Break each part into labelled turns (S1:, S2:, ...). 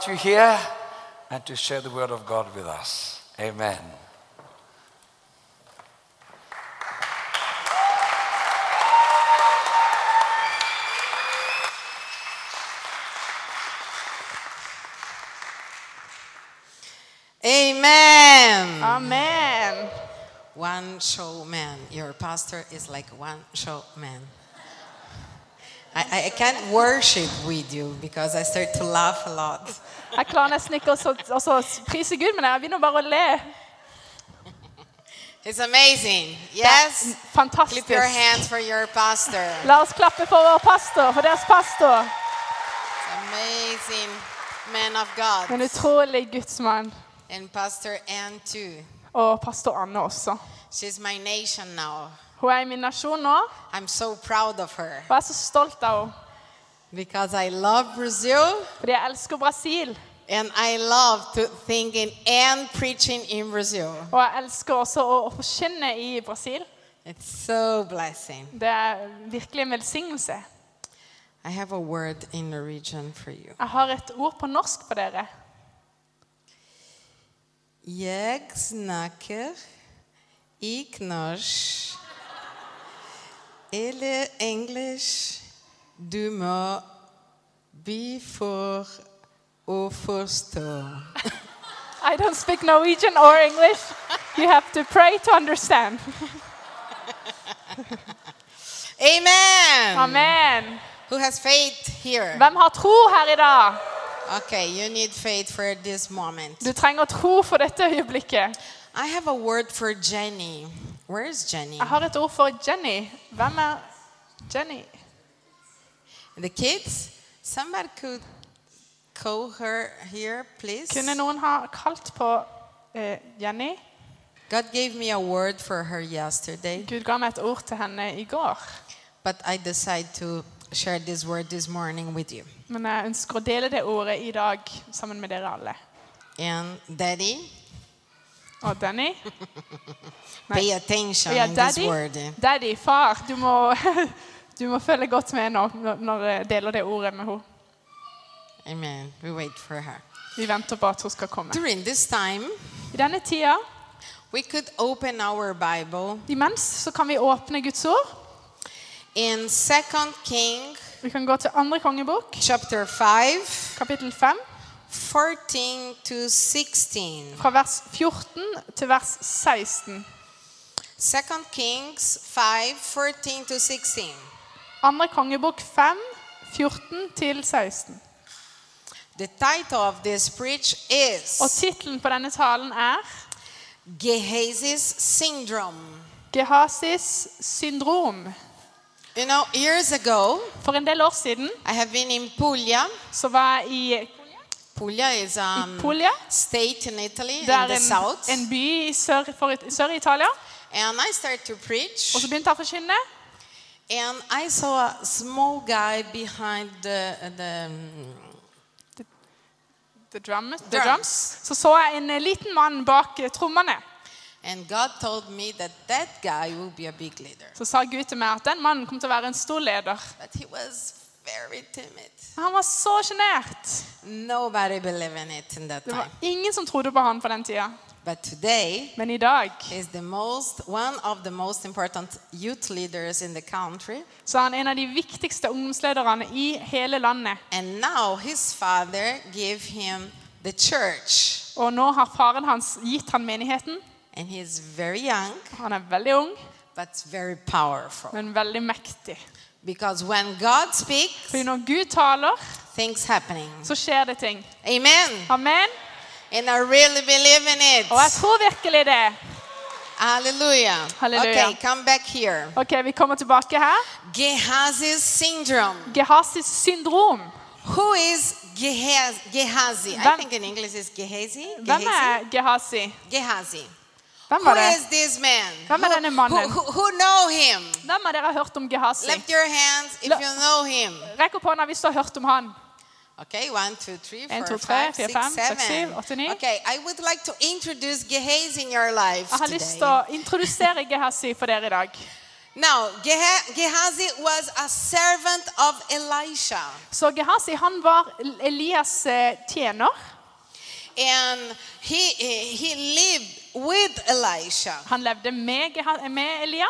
S1: so glad to invite you here and to share the word of God with us. Amen.
S2: Amen.
S3: Amen.
S2: One show man. Your pastor is like one show man. I, I- I can't worship with you because I start to laugh a lot.
S3: Jeg klarer nesten ikke å så- å så prise Gud, men jeg begynner bare å le.
S2: It's amazing.
S3: Er
S2: Yes?
S3: fantastisk.
S2: Clap your hands for your pastor.
S3: La oss klappe for vår pastor, for deres pastor.
S2: Amazing man of God.
S3: En utrolig gudsmann.
S2: And Pastor Ann too.
S3: Og pastor Anne også.
S2: She's my nation now.
S3: Hun er i min nasjon nå,
S2: I'm so proud of her
S3: jeg er så stolt av henne.
S2: because I love Brazil
S3: Fordi jeg elsker Brasil.
S2: and I love to thinking and preaching in Brazil.
S3: Og jeg elsker også å forkynne i Brasil.
S2: It's so blessing.
S3: Det er virkelig en velsignelse.
S2: I have a word in Norwegian for you.
S3: Jeg har et ord på norsk for dere.
S2: Jeg snakker i norsk Du må be for å forstå.
S3: I don't speak Norwegian or English. You have to pray to understand.
S2: Amen.
S3: Amen.
S2: Who has faith here?
S3: Hvem har tro her i dag?
S2: Okay, you need faith for this moment.
S3: Du trenger tro for dette øyeblikket.
S2: I have a word for Jenny. Where is Jenny?
S3: Jeg har et ord for Jenny. Hvem er Jenny?
S2: The kids? Somebody could call her here, please.
S3: Kunne noen ha kalt på eh, Jenny?
S2: God gave me a word for her yesterday,
S3: Gud ga meg et ord til henne i går.
S2: but I decided to share this word this morning with you.
S3: Men jeg ønsker å dele det ordet i dag sammen med dere alle.
S2: And Daddy,
S3: Og Danny?
S2: pay attention
S3: Ja,
S2: in this
S3: daddy.
S2: word.
S3: Daddy, far, du må, du må følge godt med nå når- når jeg deler det ordet med henne.
S2: Amen. We wait for her.
S3: Vi venter på at hun skal komme.
S2: During this time,
S3: I denne tida,
S2: we could open our Bible
S3: imens, så kan vi åpne Guds ord.
S2: in Second King
S3: Vi kan gå til andre kongebok,
S2: chapter 5,
S3: kapittel 5,
S2: 14 to 16.
S3: fra vers 14 til vers 16.
S2: Second Kings 5, 14 to 16.
S3: Andre kongebok 5, 14 til 16.
S2: The title of this preach
S3: Og
S2: is
S3: tittelen på denne talen er
S2: Gehazi's syndrome.
S3: Gehazis syndrom.
S2: You know, years ago,
S3: For en del år siden
S2: I have been in Puglia.
S3: så var jeg i
S2: Puglia is a
S3: I Puglia.
S2: state in Italy,
S3: Det
S2: in the
S3: en,
S2: south.
S3: en by i sør, for, sør i Italia.
S2: And I started to preach.
S3: Og så begynte jeg å forkynne.
S2: And I saw a small guy behind the, the The,
S3: The drums, the
S2: Drums.
S3: drums. Så så jeg en liten mann bak trommene.
S2: and God told me that that guy will be a big leader.
S3: Så sa Gud til meg at den mannen kom til å være en stor leder.
S2: But he was very timid.
S3: Han var så sjenert.
S2: Nobody believed in it in that
S3: Det var
S2: time.
S3: ingen som trodde på han på den tida.
S2: But today,
S3: Men i dag
S2: is the most one of the most important youth leaders in the country
S3: så er han en av de viktigste ungdomslederne i hele landet.
S2: and now his father gave him the church
S3: Og nå har faren hans gitt han menigheten.
S2: and he's very young
S3: Han er veldig ung,
S2: but very powerful
S3: men veldig mektig.
S2: Because when god speaks
S3: Fordi når Gud taler,
S2: things happening
S3: så skjer det ting.
S2: amen
S3: Amen.
S2: and i really believe in it
S3: Og jeg tror virkelig det.
S2: hallelujah
S3: Hallelujah.
S2: okay come back here
S3: Ok, Vi kommer tilbake her.
S2: gehazi's syndrome
S3: Gehasis syndrom.
S2: who is Gehaz- gehazi i
S3: Hvem-
S2: think in english is gehazi
S3: Hvem er Gehazi?
S2: gehazi
S3: Hvem var det?
S2: is this man?
S3: Hvem er denne mannen?
S2: Who, who, who know him?
S3: Hvem av dere har hørt om Gehazi?
S2: Lift your hands if you know him.
S3: Rekk opp hånda hvis du har hørt om han.
S2: Okay, one, two, three, four,
S3: to, tre,
S2: five,
S3: fire,
S2: six,
S3: fem, seks,
S2: seven.
S3: syv, åtte, ni.
S2: Okay, I would like to introduce Gehazi in your life
S3: Jeg har lyst til å introdusere Gehazi for dere i dag.
S2: Now, Gehazi was a servant of Elisha.
S3: Så Gehazi han var Elias eh, tjener.
S2: And he, he lived with Elisha.
S3: Han levde med, med Elia.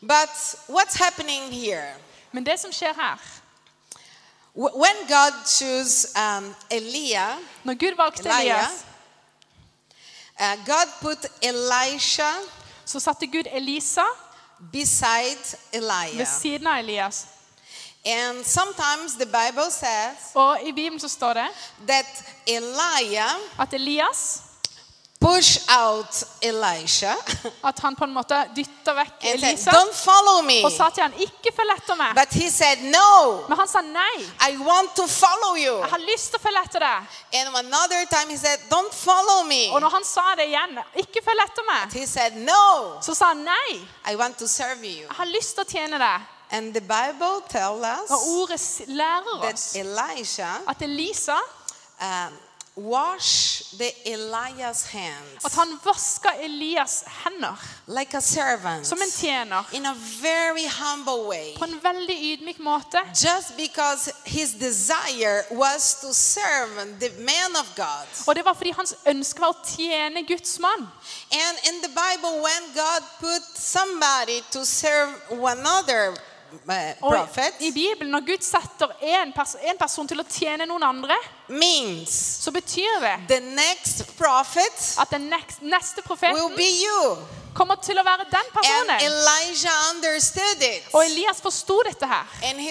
S2: But what's happening here?
S3: Men det som skjer her
S2: When God chose um, Elia,
S3: Når Gud valgte
S2: Elia,
S3: Elias,
S2: uh, God put Elisha
S3: så satte Gud Elisa
S2: beside
S3: ved
S2: Elijah.
S3: siden av Elias.
S2: And sometimes the Bible says
S3: Og i Bibelen så står det
S2: that Elijah
S3: at Elias
S2: pushed out Elisha
S3: At han på en måte dytta vekk
S2: Elisa. said,
S3: Elisa
S2: Don't follow me.
S3: og sa til han ikke følg etter meg.
S2: But he said, No,
S3: Men han sa nei.
S2: I want to follow you.
S3: Jeg har lyst til å følge etter deg.
S2: And another time he said, Don't follow me.
S3: Og når han sa det igjen, ikke følg etter meg,
S2: He said, No,
S3: så sa han nei.
S2: I want to serve you.
S3: Jeg har lyst til å tjene deg.
S2: And the Bible tells
S3: Og
S2: us
S3: ordet s- lærer
S2: that
S3: oss
S2: Elisha
S3: at Elisa
S2: um, washed the Eliah's
S3: at
S2: hands
S3: han vaska Elias hender
S2: like a servant
S3: som en tjener
S2: in a very humble way.
S3: på en ydmyk måte.
S2: Just because his desire was to serve the man of God.
S3: Det var hans var Guds.
S2: And in the Bible, when God put somebody to serve one other
S3: Og
S2: prophet,
S3: i Bibelen, når Gud setter en, pers en person til å tjene noen andre,
S2: means
S3: så betyr det
S2: the next prophet
S3: at den neste profeten
S2: be you.
S3: kommer til å være den personen.
S2: It.
S3: Og Elias forsto dette her.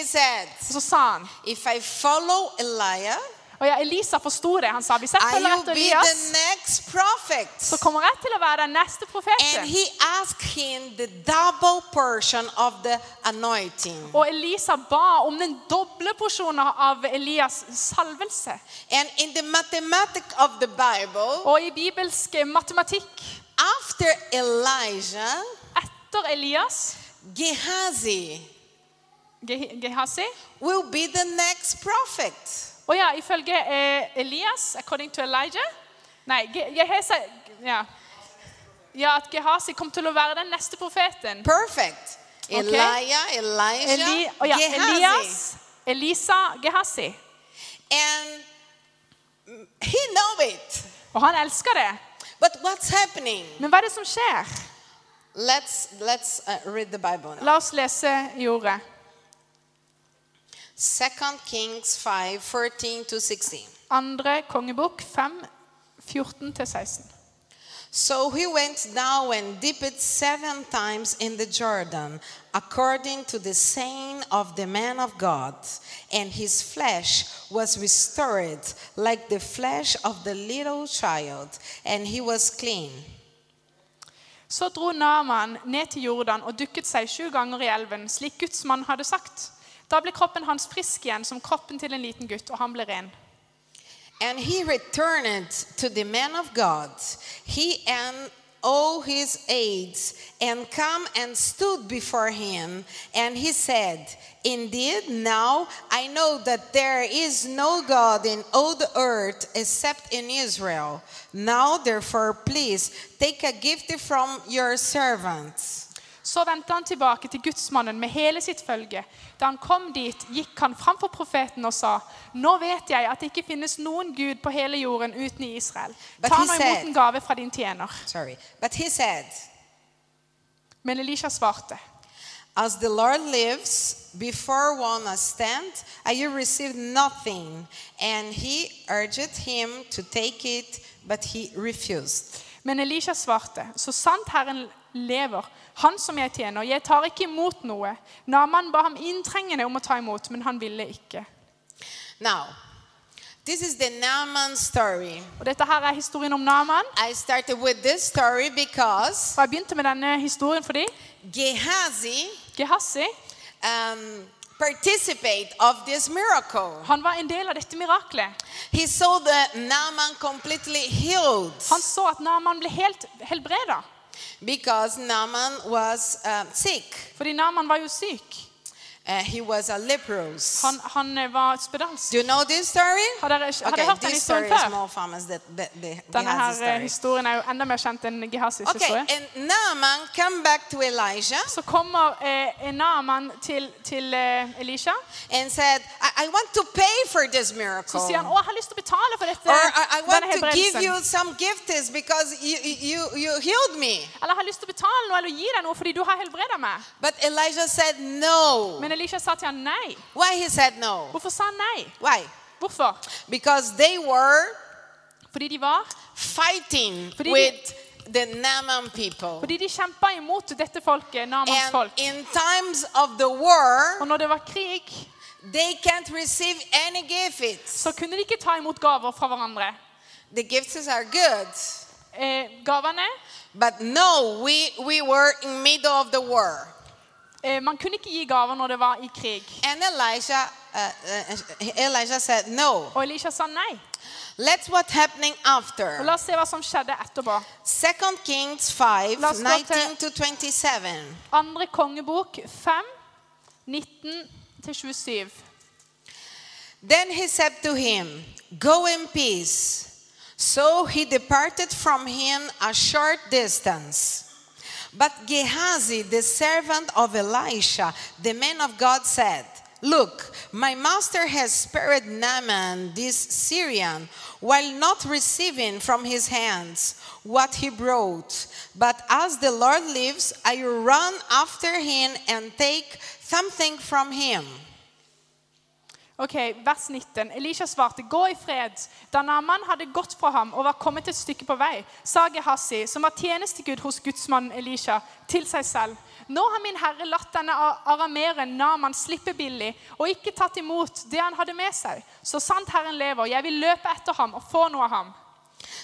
S2: Said,
S3: Og så sa han
S2: If I follow Elijah,
S3: Og ja, Elisa forsto det. Han sa hvis jeg følger etter Elias, så kommer jeg til å være den neste profeten. Og Elisa ba om den doble porsjonen av Elias salvelse.
S2: Bible,
S3: Og i bibelsk matematikk
S2: after Elijah,
S3: etter Elias,
S2: Gehazi
S3: Ge- Gehazi
S2: will be the next prophet.
S3: Og ja, ifølge eh, Elias, according to Elijah Nei, Gehesa ja. ja, at Gehazi kom til å være den neste profeten.
S2: Perfect.
S3: Okay.
S2: Elijah, Elijah,
S3: Eli, oh ja,
S2: Gehazi.
S3: Elias, Elisa, Gehazi.
S2: And he know it.
S3: Og han elsker det.
S2: But what's happening?
S3: Men hva er det som skjer?
S2: Let's let's uh, read the Bible now.
S3: La oss lese i ordet.
S2: Second Kings 5, 14 to 16.
S3: Andre kongebok 5, 14-16.
S2: So he went down and dipped seven times in the Jordan, according to the saying of the man of God, and his flesh was restored like the flesh of the little child, and he was clean.
S3: Så dro Naaman ned til Jordan og dukket seg sju ganger i elven, slik Guds mann hadde sagt. Da ble kroppen hans frisk igjen, som kroppen til en liten gutt, og han ble ren.
S2: And he returned to the man of God, he and all his aides, and come and stood before him. And he said, Indeed, now I know that there is no God in all the earth except in Israel. Now, therefore, please take a gift from your servants.
S3: Så vendte han tilbake til gudsmannen med hele sitt følge. Da han kom dit, gikk han framfor profeten og sa, Nå vet jeg at det ikke finnes noen Gud på hele jorden uten i Israel.
S2: But
S3: Ta nå imot en gave fra din tjener.
S2: Sorry. But he said,
S3: Men Elisha svarte,
S2: As the Lord lives, before one stand, I you received nothing. And he urged him to take it, but he refused.
S3: Men Elisha svarte, så sant Herren lever, han som jeg tjener, jeg tar ikke imot noe. Naman ba ham inntrengende om å ta imot, men han ville ikke.
S2: Now, this is the Naaman story.
S3: Og dette her er historien om Naaman.
S2: I started with this story because
S3: Og jeg begynte med denne historien fordi
S2: Gehazi
S3: Gehazi
S2: um, participate of this miracle.
S3: han var en del av dette miraklet.
S2: He saw the Naaman completely healed
S3: Han så at Naaman ble helt helbreda.
S2: Because Naaman was um, sick.
S3: Fordi Naaman var jo syk.
S2: Uh, he was a leprous.
S3: Han, han eh, var spedalsk.
S2: Do you know this story?
S3: Har dere, har dere
S2: Okay,
S3: hørt den
S2: this story
S3: historien
S2: is
S3: før?
S2: more famous than the, the
S3: Denne her eh,
S2: story.
S3: historien er jo enda mer kjent enn
S2: Okay,
S3: historie.
S2: and Naaman come back to Elijah
S3: Så kommer eh, Naaman til, til eh, Elisha.
S2: and said, I, I want to pay for this miracle.
S3: Så sier han å, jeg har lyst til å betale for dette,
S2: Or I, I want to give you some gifts because you, you, you healed me.
S3: Eller jeg har lyst til å betale noe eller gi deg noe fordi du har helbredet meg.
S2: But Elijah said no.
S3: Men Elisha sa til han nei.
S2: Why he said no?
S3: Hvorfor sa han nei?
S2: Why?
S3: Hvorfor?
S2: Because they were
S3: Fordi de var
S2: fighting
S3: Fordi de-
S2: with the Naaman people.
S3: Fordi de kjempa imot dette folket, Namans
S2: And in times of the war,
S3: Og når det var krig,
S2: they can't receive any gifts.
S3: så kunne de ikke ta imot gaver fra hverandre.
S2: The gifts are good.
S3: Eh, gavene
S2: But no, we, we were in middle of the war.
S3: Eh, Man kunne ikke gi gaver når det var i krig.
S2: And Elijah, uh, uh, Elijah said no.
S3: Og Elisha sa nei.
S2: Let's what happening after.
S3: La oss se hva som skjedde etterpå.
S2: Second Kings 5,
S3: La oss gå
S2: 19 to 27.
S3: Andre kongebok 5, 19-27.
S2: Then he said to him, Go in peace. So he departed from him a short distance. But Gehazi, the servant of Elisha, the man of God, said, Look, my master has spared Naaman, this Syrian, while not receiving from his hands what he brought. But as the Lord lives, I run after him and take something from him.
S3: Ok, Vers 19. Elisha svarte, 'Gå i fred.' Da Naman hadde gått fra ham og var kommet et stykke på vei, sa Gehazi, som var tjenestegud hos gudsmannen Elisha, til seg selv, 'Nå har min herre latt denne arameren Naman slippe billig, og ikke tatt imot det han hadde med seg.' Så sant Herren lever, jeg vil løpe etter ham og få noe av ham.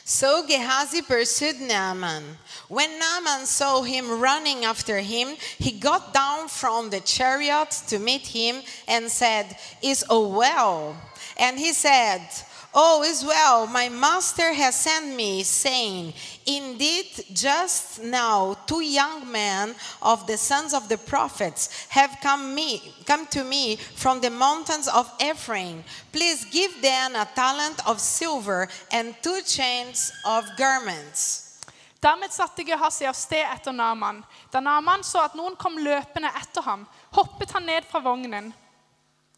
S2: So Gehazi pursued Naaman. When Naaman saw him running after him, he got down from the chariot to meet him and said, Is all well? And he said, Oh, is well. My master has sent me, saying, Indeed, just now two young men of the sons of the prophets have come, me, come to me from the mountains of Ephraim. Please give them a talent of silver and two chains of garments.
S3: Dermed satte Gehazi av sted etter Naman. Da Naman så at noen kom løpende etter ham, hoppet han ned fra vognen,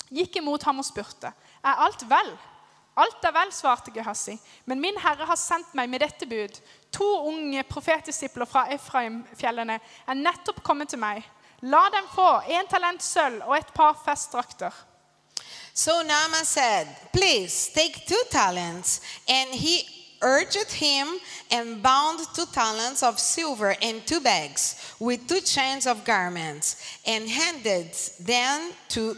S3: gikk imot ham og spurte, er alt vel? Alt er vel, svarte Gehazi, men min herre har sendt meg med dette bud. To unge profetdisipler fra Efraim-fjellene er nettopp kommet til meg. La dem få en talent sølv og et par festdrakter.
S2: So Nama said, Please take two talents. And he urged him and bound two talents of silver in two bags with two chains of garments and handed them to,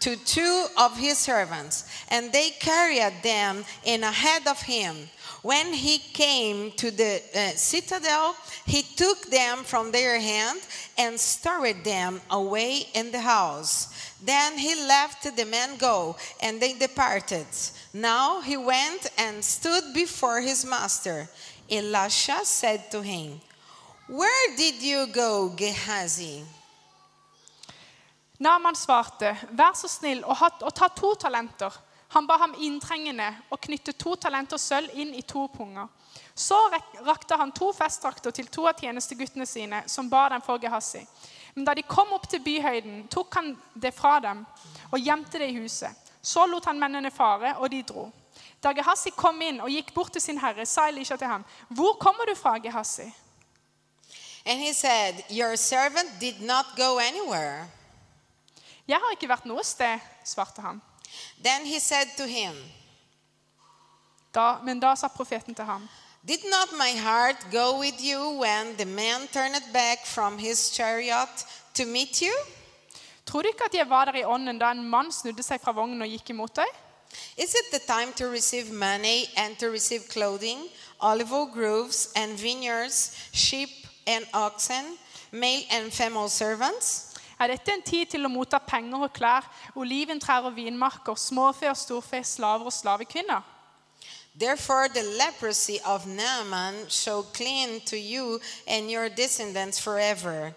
S2: to two of his servants. And they carried them in ahead of him. When he came to the uh, citadel, he took them from their hand and stored them away in the house. Then he left the men go, and they departed. Now he went and stood before his master. Elisha said to him, Where did you go, Gehazi?
S3: Naman svarte, vær så snill og, ta to talenter. Han ba ham inntrengende og knytte to talenter sølv inn i to punger. Så rakte han to festdrakter til to av tjenesteguttene sine, som bar dem for Gehazi. Men da de kom opp til byhøyden, tok han det fra dem og gjemte det i huset. Så lot han mennene fare, og de dro. Da Gehazi kom inn og gikk bort til sin herre, sa Elisha til ham, 'Hvor kommer du fra, Gehazi?'
S2: And he said, Your servant did not go anywhere.
S3: 'Jeg har ikke vært noe sted', svarte han.
S2: Then he said to him,
S3: Da, men da sa profeten til ham,
S2: Did not my heart go with you when the man turned back from his chariot to meet you?
S3: Tror du ikke at jeg var der i ånden da en mann snudde seg fra vognen og gikk imot deg?
S2: Is it the time to receive money and to receive clothing, olive groves and vineyards, sheep and oxen, male and female servants?
S3: Er dette en tid til å motta penger og klær, oliventrær og vinmarker, småfe og storfe, slaver og slavekvinner?
S2: Therefore, the leprosy of Naaman shall cling to you and your descendants forever.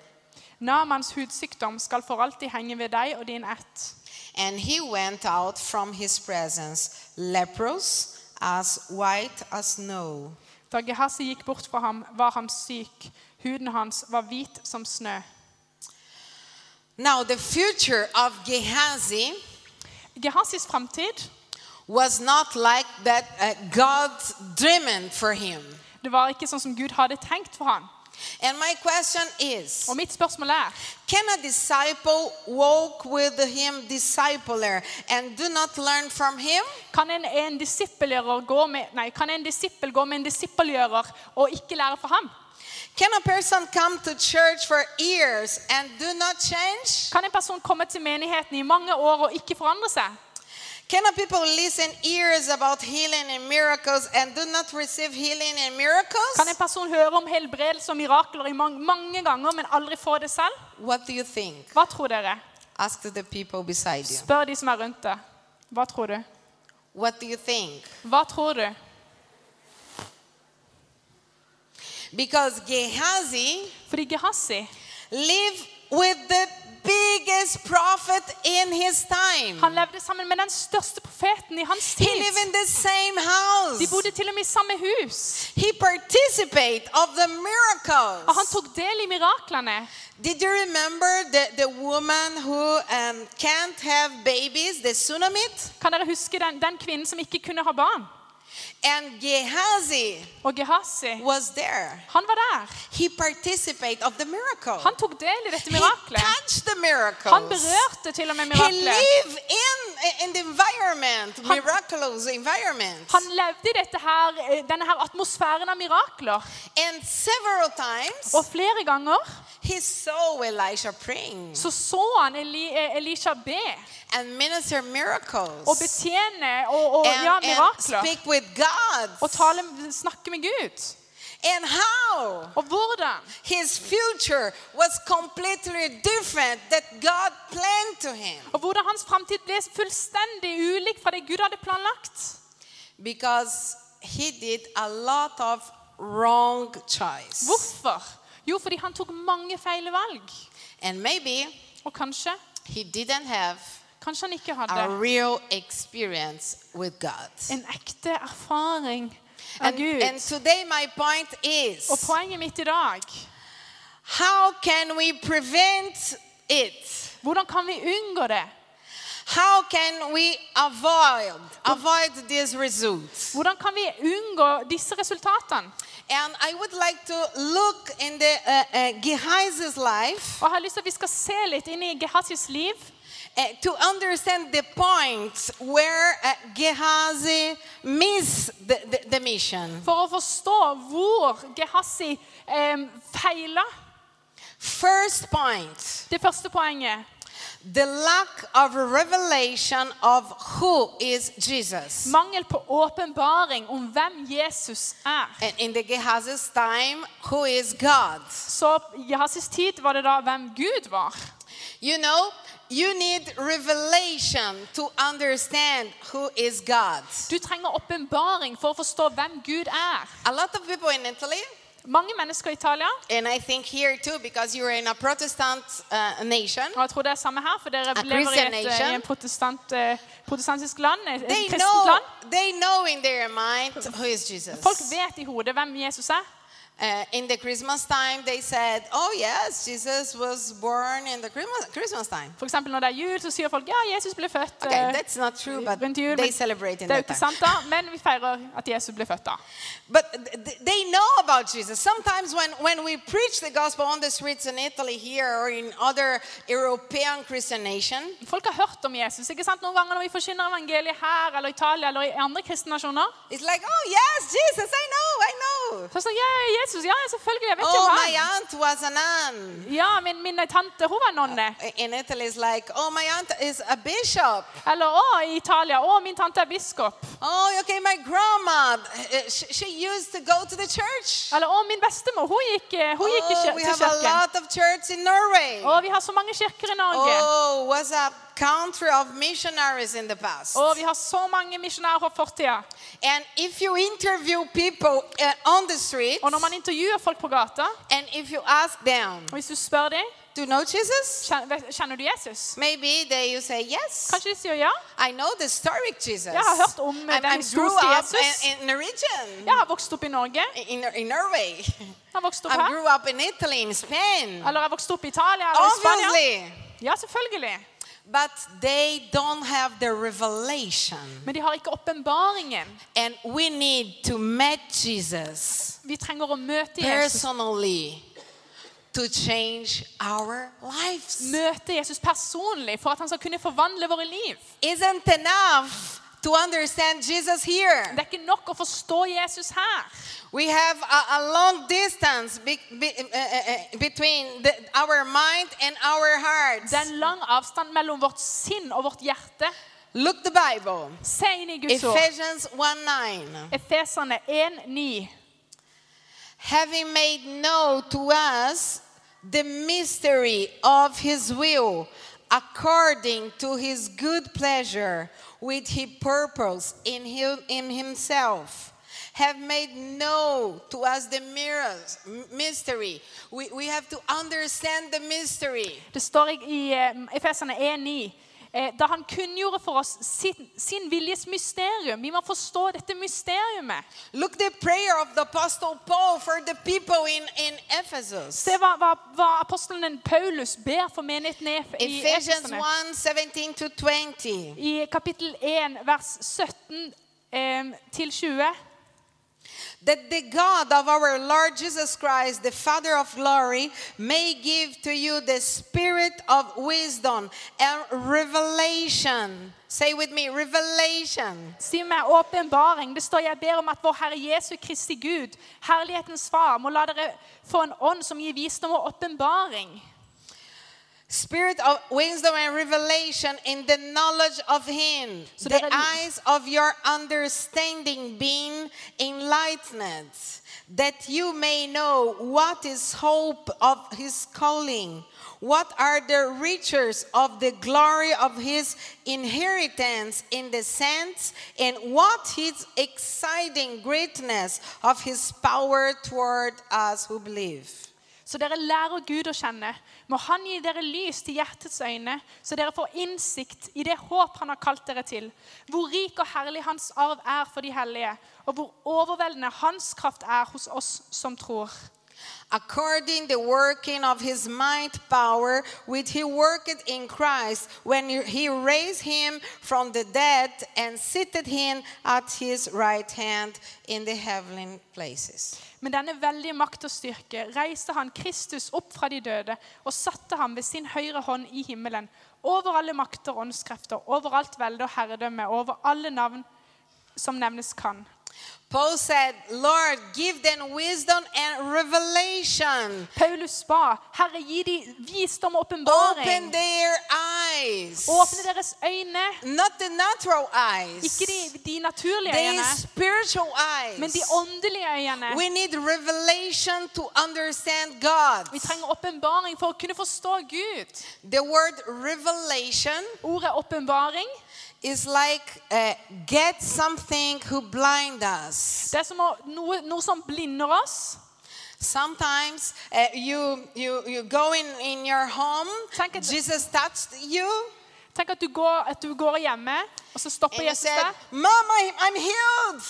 S3: Naamans hudsykdom skal for alltid henge ved deg og din ett.
S2: And he went out from his presence, leprous, as white as snow.
S3: Da Gehazi gikk bort fra ham, var han syk. Huden hans var hvit som snø.
S2: Now, the future of Gehazi
S3: Gehazis framtid
S2: was not like that uh, God dreamed for him.
S3: det var ikke sånn som Gud hadde tenkt for ham.
S2: And my question is
S3: Og mitt spørsmål er
S2: Can a disciple walk with him, discipler, and do not learn from him?
S3: kan en, en gå med, nei, kan en disippel gå med en disippelgjører og ikke lære fra ham?
S2: Can a person come to church for years and do not change?
S3: Kan en person komme til menigheten i mange år og ikke forandre seg?
S2: Can a people listen ears about healing and miracles and do not receive healing and miracles?
S3: Kan en person høre om helbredelse og mirakler i mange, mange ganger, men aldri få det selv?
S2: What do you think?
S3: Hva tror dere?
S2: Ask the people beside you.
S3: Spør de som er rundt deg. Hva tror du?
S2: What do you think?
S3: Hva tror du?
S2: Because Gehazi
S3: Fordi Gehazi
S2: lived with the biggest prophet in his time.
S3: han levde sammen med den største profeten i hans
S2: He
S3: tid.
S2: lived in the same house.
S3: De bodde til og med i samme hus.
S2: He participated of the miracles.
S3: Og han tok del i miraklene.
S2: Did you remember the, the woman who um, can't have babies, the Sunamite?
S3: Kan dere huske den, den kvinnen som ikke kunne ha barn?
S2: And Gehazi
S3: Og Gehazi,
S2: was there.
S3: han var der.
S2: He participated of the miracle.
S3: Han tok del i dette
S2: he touched the miracles.
S3: Han berørte til og med
S2: he lived in, in the environment,
S3: Han-
S2: miraculous environment.
S3: Han levde i dette her, eh, denne her atmosfæren av mirakler.
S2: And several times
S3: Og flere ganger
S2: he saw Elisha praying
S3: så så han Eli, eh, Elisha be
S2: and minister miracles
S3: og betjene og, og
S2: and, and
S3: mirakler.
S2: speak with God.
S3: Og tale, snakke med Gud.
S2: And how
S3: Og hvordan?
S2: his future was completely different that God planned to him.
S3: Og hvordan hans framtid ble fullstendig ulik fra det Gud hadde planlagt.
S2: Because he did a lot of wrong choice.
S3: Hvorfor? Jo, fordi han tok mange feil valg.
S2: And maybe
S3: Og kanskje,
S2: he didn't have
S3: kanskje han ikke
S2: a
S3: hadde
S2: real experience with God.
S3: en ekte erfaring av
S2: And,
S3: Gud.
S2: and today my point is
S3: Og poenget mitt i dag,
S2: how can we prevent it?
S3: hvordan kan vi unngå det?
S2: How can we avoid avoid these results?
S3: Hvordan kan vi unngå disse resultatene?
S2: And I would like to look in the uh, uh, Gehazi's life
S3: Og jeg har lyst til at vi skal se litt inn i Gehazis liv
S2: uh, to understand the points where uh, Gehazi missed the, the, the mission.
S3: for å forstå hvor Gehazi eh, feila.
S2: First point
S3: Det første poenget.
S2: the lack of revelation of who is Jesus.
S3: Mangel på åpenbaring om hvem Jesus er.
S2: And in the Gehazi's time, who is God?
S3: Så Gehazis tid var det da hvem Gud var.
S2: You know, you need revelation to understand who is God.
S3: Du trenger åpenbaring for å forstå hvem Gud er.
S2: A lot of people in Italy,
S3: Mange mennesker i Italia,
S2: and I think here too, because you're in a Protestant uh, nation,
S3: og jeg tror det er samme her, for dere lever i et,
S2: nation.
S3: i en protestant, uh, protestantisk land, et
S2: they
S3: kristent
S2: know,
S3: land.
S2: they know in their mind who is Jesus.
S3: Folk vet i hodet hvem Jesus er.
S2: Uh, in the Christmas time, they said, "Oh yes, Jesus was born in the Christmas, time."
S3: For eksempel når det er jul, så sier folk ja, Jesus ble født
S2: Okay,
S3: eh,
S2: that's not true, but
S3: jul.
S2: they celebrate in that time.
S3: sant da, men vi feirer at Jesus ble født da.
S2: But th- th- they know about Jesus. Sometimes when, when we preach the gospel on the streets in Italy here or in other European Christian nation,
S3: Folk har hørt om Jesus. ikke sant? Noen ganger når vi forkynner evangeliet her eller i Italia eller i andre kristne nasjoner,
S2: it's like, oh yes, Jesus, I know, I know.
S3: så sånn, ja, Jesus, ja, selvfølgelig, jeg vet
S2: Oh,
S3: hva.
S2: my aunt was a nun.
S3: Ja, min, min tante, hun var nonne.
S2: In Italy, it's like, oh, my aunt is a bishop.
S3: Eller å, i Italia, å, min tante er biskop.
S2: Oh, okay, my grandma, uh, she, she used to go to the church.
S3: Eller å, min bestemor, hun gikk, eh, hun gikk i
S2: Oh, we
S3: til
S2: have a
S3: kirken.
S2: lot of church in Norway.
S3: Å, vi har så mange kirker i Norge.
S2: Oh, was a country of missionaries in the past.
S3: Og vi har så mange misjonærer fra fortida.
S2: And if you interview people uh, on the streets,
S3: Og når man intervjuer folk på gata,
S2: and if you ask them,
S3: og hvis du spør dem
S2: Do you know Jesus?
S3: kjenner, du Jesus,
S2: Maybe they you say yes.
S3: kanskje de sier ja.
S2: I know the historic Jesus.
S3: Jeg har hørt om,
S2: I'm,
S3: den historiske Jesus.
S2: in, in region,
S3: Jeg har vokst opp i Norge.
S2: in, in Norway.
S3: Jeg har vokst opp
S2: I
S3: her.
S2: grew up in Italy, in Spain.
S3: Eller jeg har vokst opp i Italia eller i Spania. Ja, selvfølgelig.
S2: But they don't have the revelation.
S3: Men de har ikke åpenbaringen.
S2: And we need to meet Jesus
S3: Vi trenger å møte Jesus.
S2: personally to change our lives.
S3: Møte Jesus personlig for at han skal kunne forvandle våre liv.
S2: Isn't enough to understand Jesus here.
S3: Det er ikke nok å forstå Jesus her.
S2: We have a, a long distance be, be, uh, between the, our mind and our hearts.
S3: Det er en lang avstand mellom vårt sinn og vårt hjerte.
S2: Look the Bible.
S3: Se inn i Guds ord.
S2: Ephesians 1 9.
S3: Efeserne 1,9.
S2: having made known to us the mystery of his will according to his good pleasure which he purposed in, him, in himself have made known to us the mirrors, mystery we, we have to understand the mystery
S3: Det står i, i eh, Efeserne 1,9. Eh, da han kunngjorde for oss sin, sin viljes mysterium. Vi må forstå dette mysteriumet.
S2: look the prayer of the apostle paul for the people in, in ephesus
S3: Se hva, hva, hva apostelen Paulus ber for menigheten i Ef- i
S2: ephesians
S3: Efeserne.
S2: 1 17 to 20
S3: I kapittel 1, vers 17 eh, til 20.
S2: That the God of our Lord Jesus Christ, the Father of glory, may give to you the spirit of wisdom and revelation. Say with me, revelation.
S3: Si med åpenbaring. Det står jeg ber om at vår Herre Jesu Kristi Gud, herlighetens Far, må la dere få en ånd som gir visdom og åpenbaring.
S2: Spirit of wisdom and revelation in the knowledge of Him.
S3: So
S2: the eyes of your understanding being enlightened, that you may know what is hope of His calling. What are the riches of the glory of his inheritance in the saints, and what his exciting greatness of his power toward us who believe?
S3: Så dere lærer Gud å kjenne. Må Han gi dere lys til hjertets øyne, så dere får innsikt i det håp Han har kalt dere til. Hvor rik og herlig Hans arv er for de hellige, og hvor overveldende Hans kraft er hos oss som tror.
S2: According the working of his might power which he worked in Christ when he raised him from the dead and seated him at his right hand in the heavenly places.
S3: Med denne veldige makt og styrke reiste han Kristus opp fra de døde og satte ham ved sin høyre hånd i himmelen, over alle makter og åndskrefter, over alt velde og herredømme, over alle navn som nevnes kan.
S2: Paul said, Lord, give them wisdom and revelation.
S3: Paulus ba, Herre, gi dem visdom og
S2: Open
S3: åpenbaring.
S2: their eyes.
S3: Åpne deres øyne,
S2: Not the natural eyes,
S3: ikke de, de naturlige
S2: the
S3: øyne,
S2: spiritual
S3: men de
S2: eyes.
S3: åndelige øyne.
S2: We need revelation to understand God.
S3: Vi trenger åpenbaring for å kunne forstå Gud.
S2: The word revelation
S3: Ordet åpenbaring
S2: is like uh, get something who blind us.
S3: det er som å, noe, noe som blinder oss.
S2: Sometimes uh, you, you, you go in, in your home,
S3: Tenk at-
S2: Jesus touched you,
S3: Tenk at du går, at du går hjemme, og så stopper
S2: and you
S3: Jesus
S2: said,
S3: deg.
S2: Mama, I'm healed.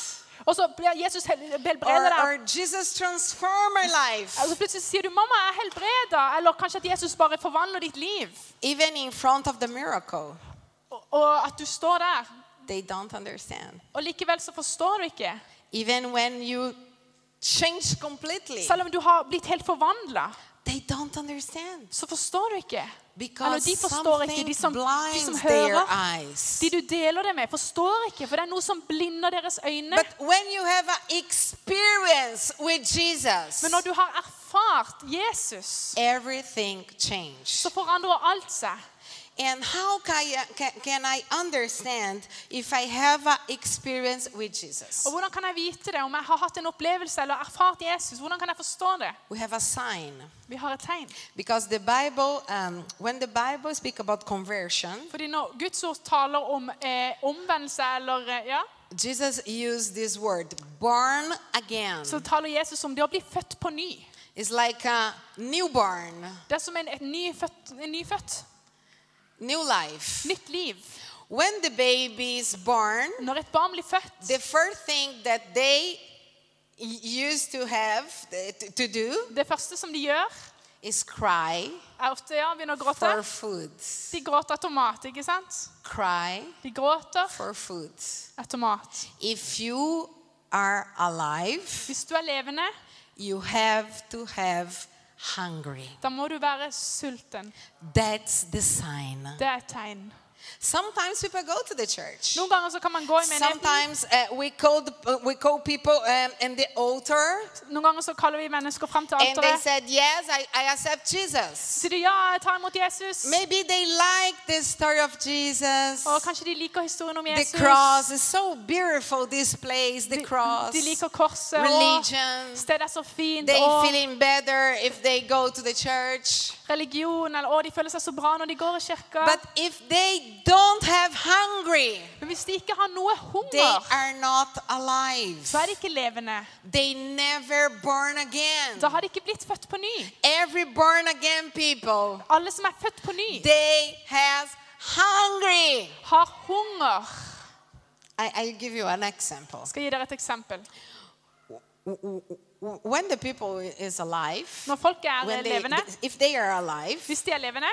S3: Og så blir Jesus hel-
S2: Or,
S3: helbreder deg.
S2: or Jesus transformed my life.
S3: Og så plutselig sier du 'mamma, jeg er helbreda'. Eller kanskje at Jesus bare forvandler ditt liv.
S2: Even in front of the miracle,
S3: Og, og at du står der.
S2: they don't understand.
S3: Og likevel så forstår du ikke.
S2: Even when you change completely,
S3: Selv om du har blitt helt forvandla,
S2: they don't understand.
S3: så forstår du ikke. Eller de forstår ikke. De som, de som hører, de du deler det med, forstår ikke. For det er noe som blinder deres øyne.
S2: But when you have with Jesus,
S3: Men når du har erfart Jesus, så forandrer alt seg.
S2: And how can I, can, can I understand if I have an experience with Jesus?
S3: Og hvordan kan jeg vite det? Om jeg har hatt en opplevelse eller erfart Jesus, hvordan kan jeg forstå det?
S2: We have a sign.
S3: Vi har et tegn.
S2: Because the Bible, um, when the Bible speaks about conversion,
S3: Fordi når Guds ord taler om eh, omvendelse eller eh, ja,
S2: Jesus used this word, born again.
S3: så taler Jesus om det å bli født på ny.
S2: It's like a newborn,
S3: Det er som en, et nyfødt, en nyfødt.
S2: New life.
S3: Nytt liv.
S2: When the baby is born,
S3: Når et barn blir født,
S2: the first thing that they used to have to- to do
S3: det første som de gjør,
S2: is cry
S3: er ofte ja, å
S2: for
S3: gråte.
S2: food.
S3: De gråter etter mat, ikke sant?
S2: Cry
S3: De gråter
S2: for food.
S3: etter mat.
S2: If you are alive,
S3: Hvis du er levende,
S2: you have to have hungry.
S3: da må du være sulten.
S2: That's the sign.
S3: Det er et tegn.
S2: Sometimes people go to the church. Sometimes uh, we call the, uh, we call people um, in the altar. And they said, "Yes, I, I accept Jesus." Maybe they like the story of Jesus. The cross is so beautiful. This place, the cross. Religion. They feeling better if they go to the church.
S3: Religion. Eller, å, de føler seg så bra når de går i kirka.
S2: But if they don't have hungry,
S3: Men hvis de ikke har noe
S2: they
S3: hunger,
S2: are not alive.
S3: så er de ikke levende.
S2: They never born again.
S3: Da har de ikke blitt født på ny.
S2: Every born again people,
S3: Alle som er født på ny,
S2: they has hungry.
S3: har hunger.
S2: I, I'll give you an example.
S3: Jeg skal gi dere et eksempel.
S2: When the people is alive,
S3: Når folk er
S2: when they,
S3: levende,
S2: if they are alive,
S3: hvis de er levende,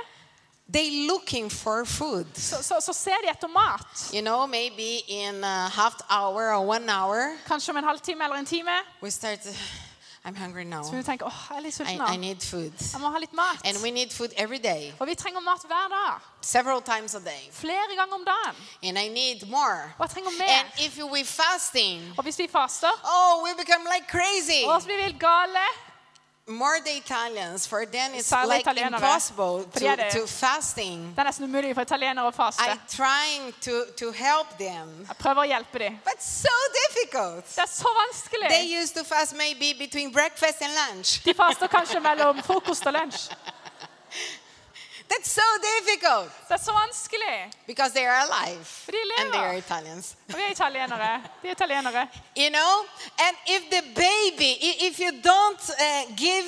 S2: they looking for food.
S3: så, så, så ser de etter mat.
S2: You know, maybe in a half hour or one hour,
S3: Kanskje om en halvtime eller en time.
S2: we start. I'm hungry now.
S3: Så vil du åh, jeg er litt
S2: I,
S3: sulten
S2: I
S3: nå.
S2: need food,
S3: Jeg må ha litt mat.
S2: and we need food every day,
S3: Og vi trenger mat hver dag.
S2: several times a day,
S3: Flere ganger om dagen.
S2: and I need more.
S3: Og jeg trenger
S2: And if we fasting,
S3: Og hvis vi faster,
S2: oh, we become like crazy.
S3: og så blir vi helt gale.
S2: More the Italians, for them it's
S3: Særlig
S2: like
S3: italienere.
S2: impossible to,
S3: det-
S2: to fasting.
S3: Det er nesten umulig for italienere å faste.
S2: I'm trying to, to help them,
S3: Jeg prøver å hjelpe dem.
S2: but so difficult.
S3: Det er så vanskelig.
S2: They used to fast maybe between breakfast and lunch.
S3: De faster kanskje mellom frokost og lunsj.
S2: That's so difficult
S3: Det er så vanskelig.
S2: because they are alive
S3: For de
S2: and they are. Italians.
S3: Og vi er italienere. De er italienere.
S2: You know, and if the baby, if you don't uh, give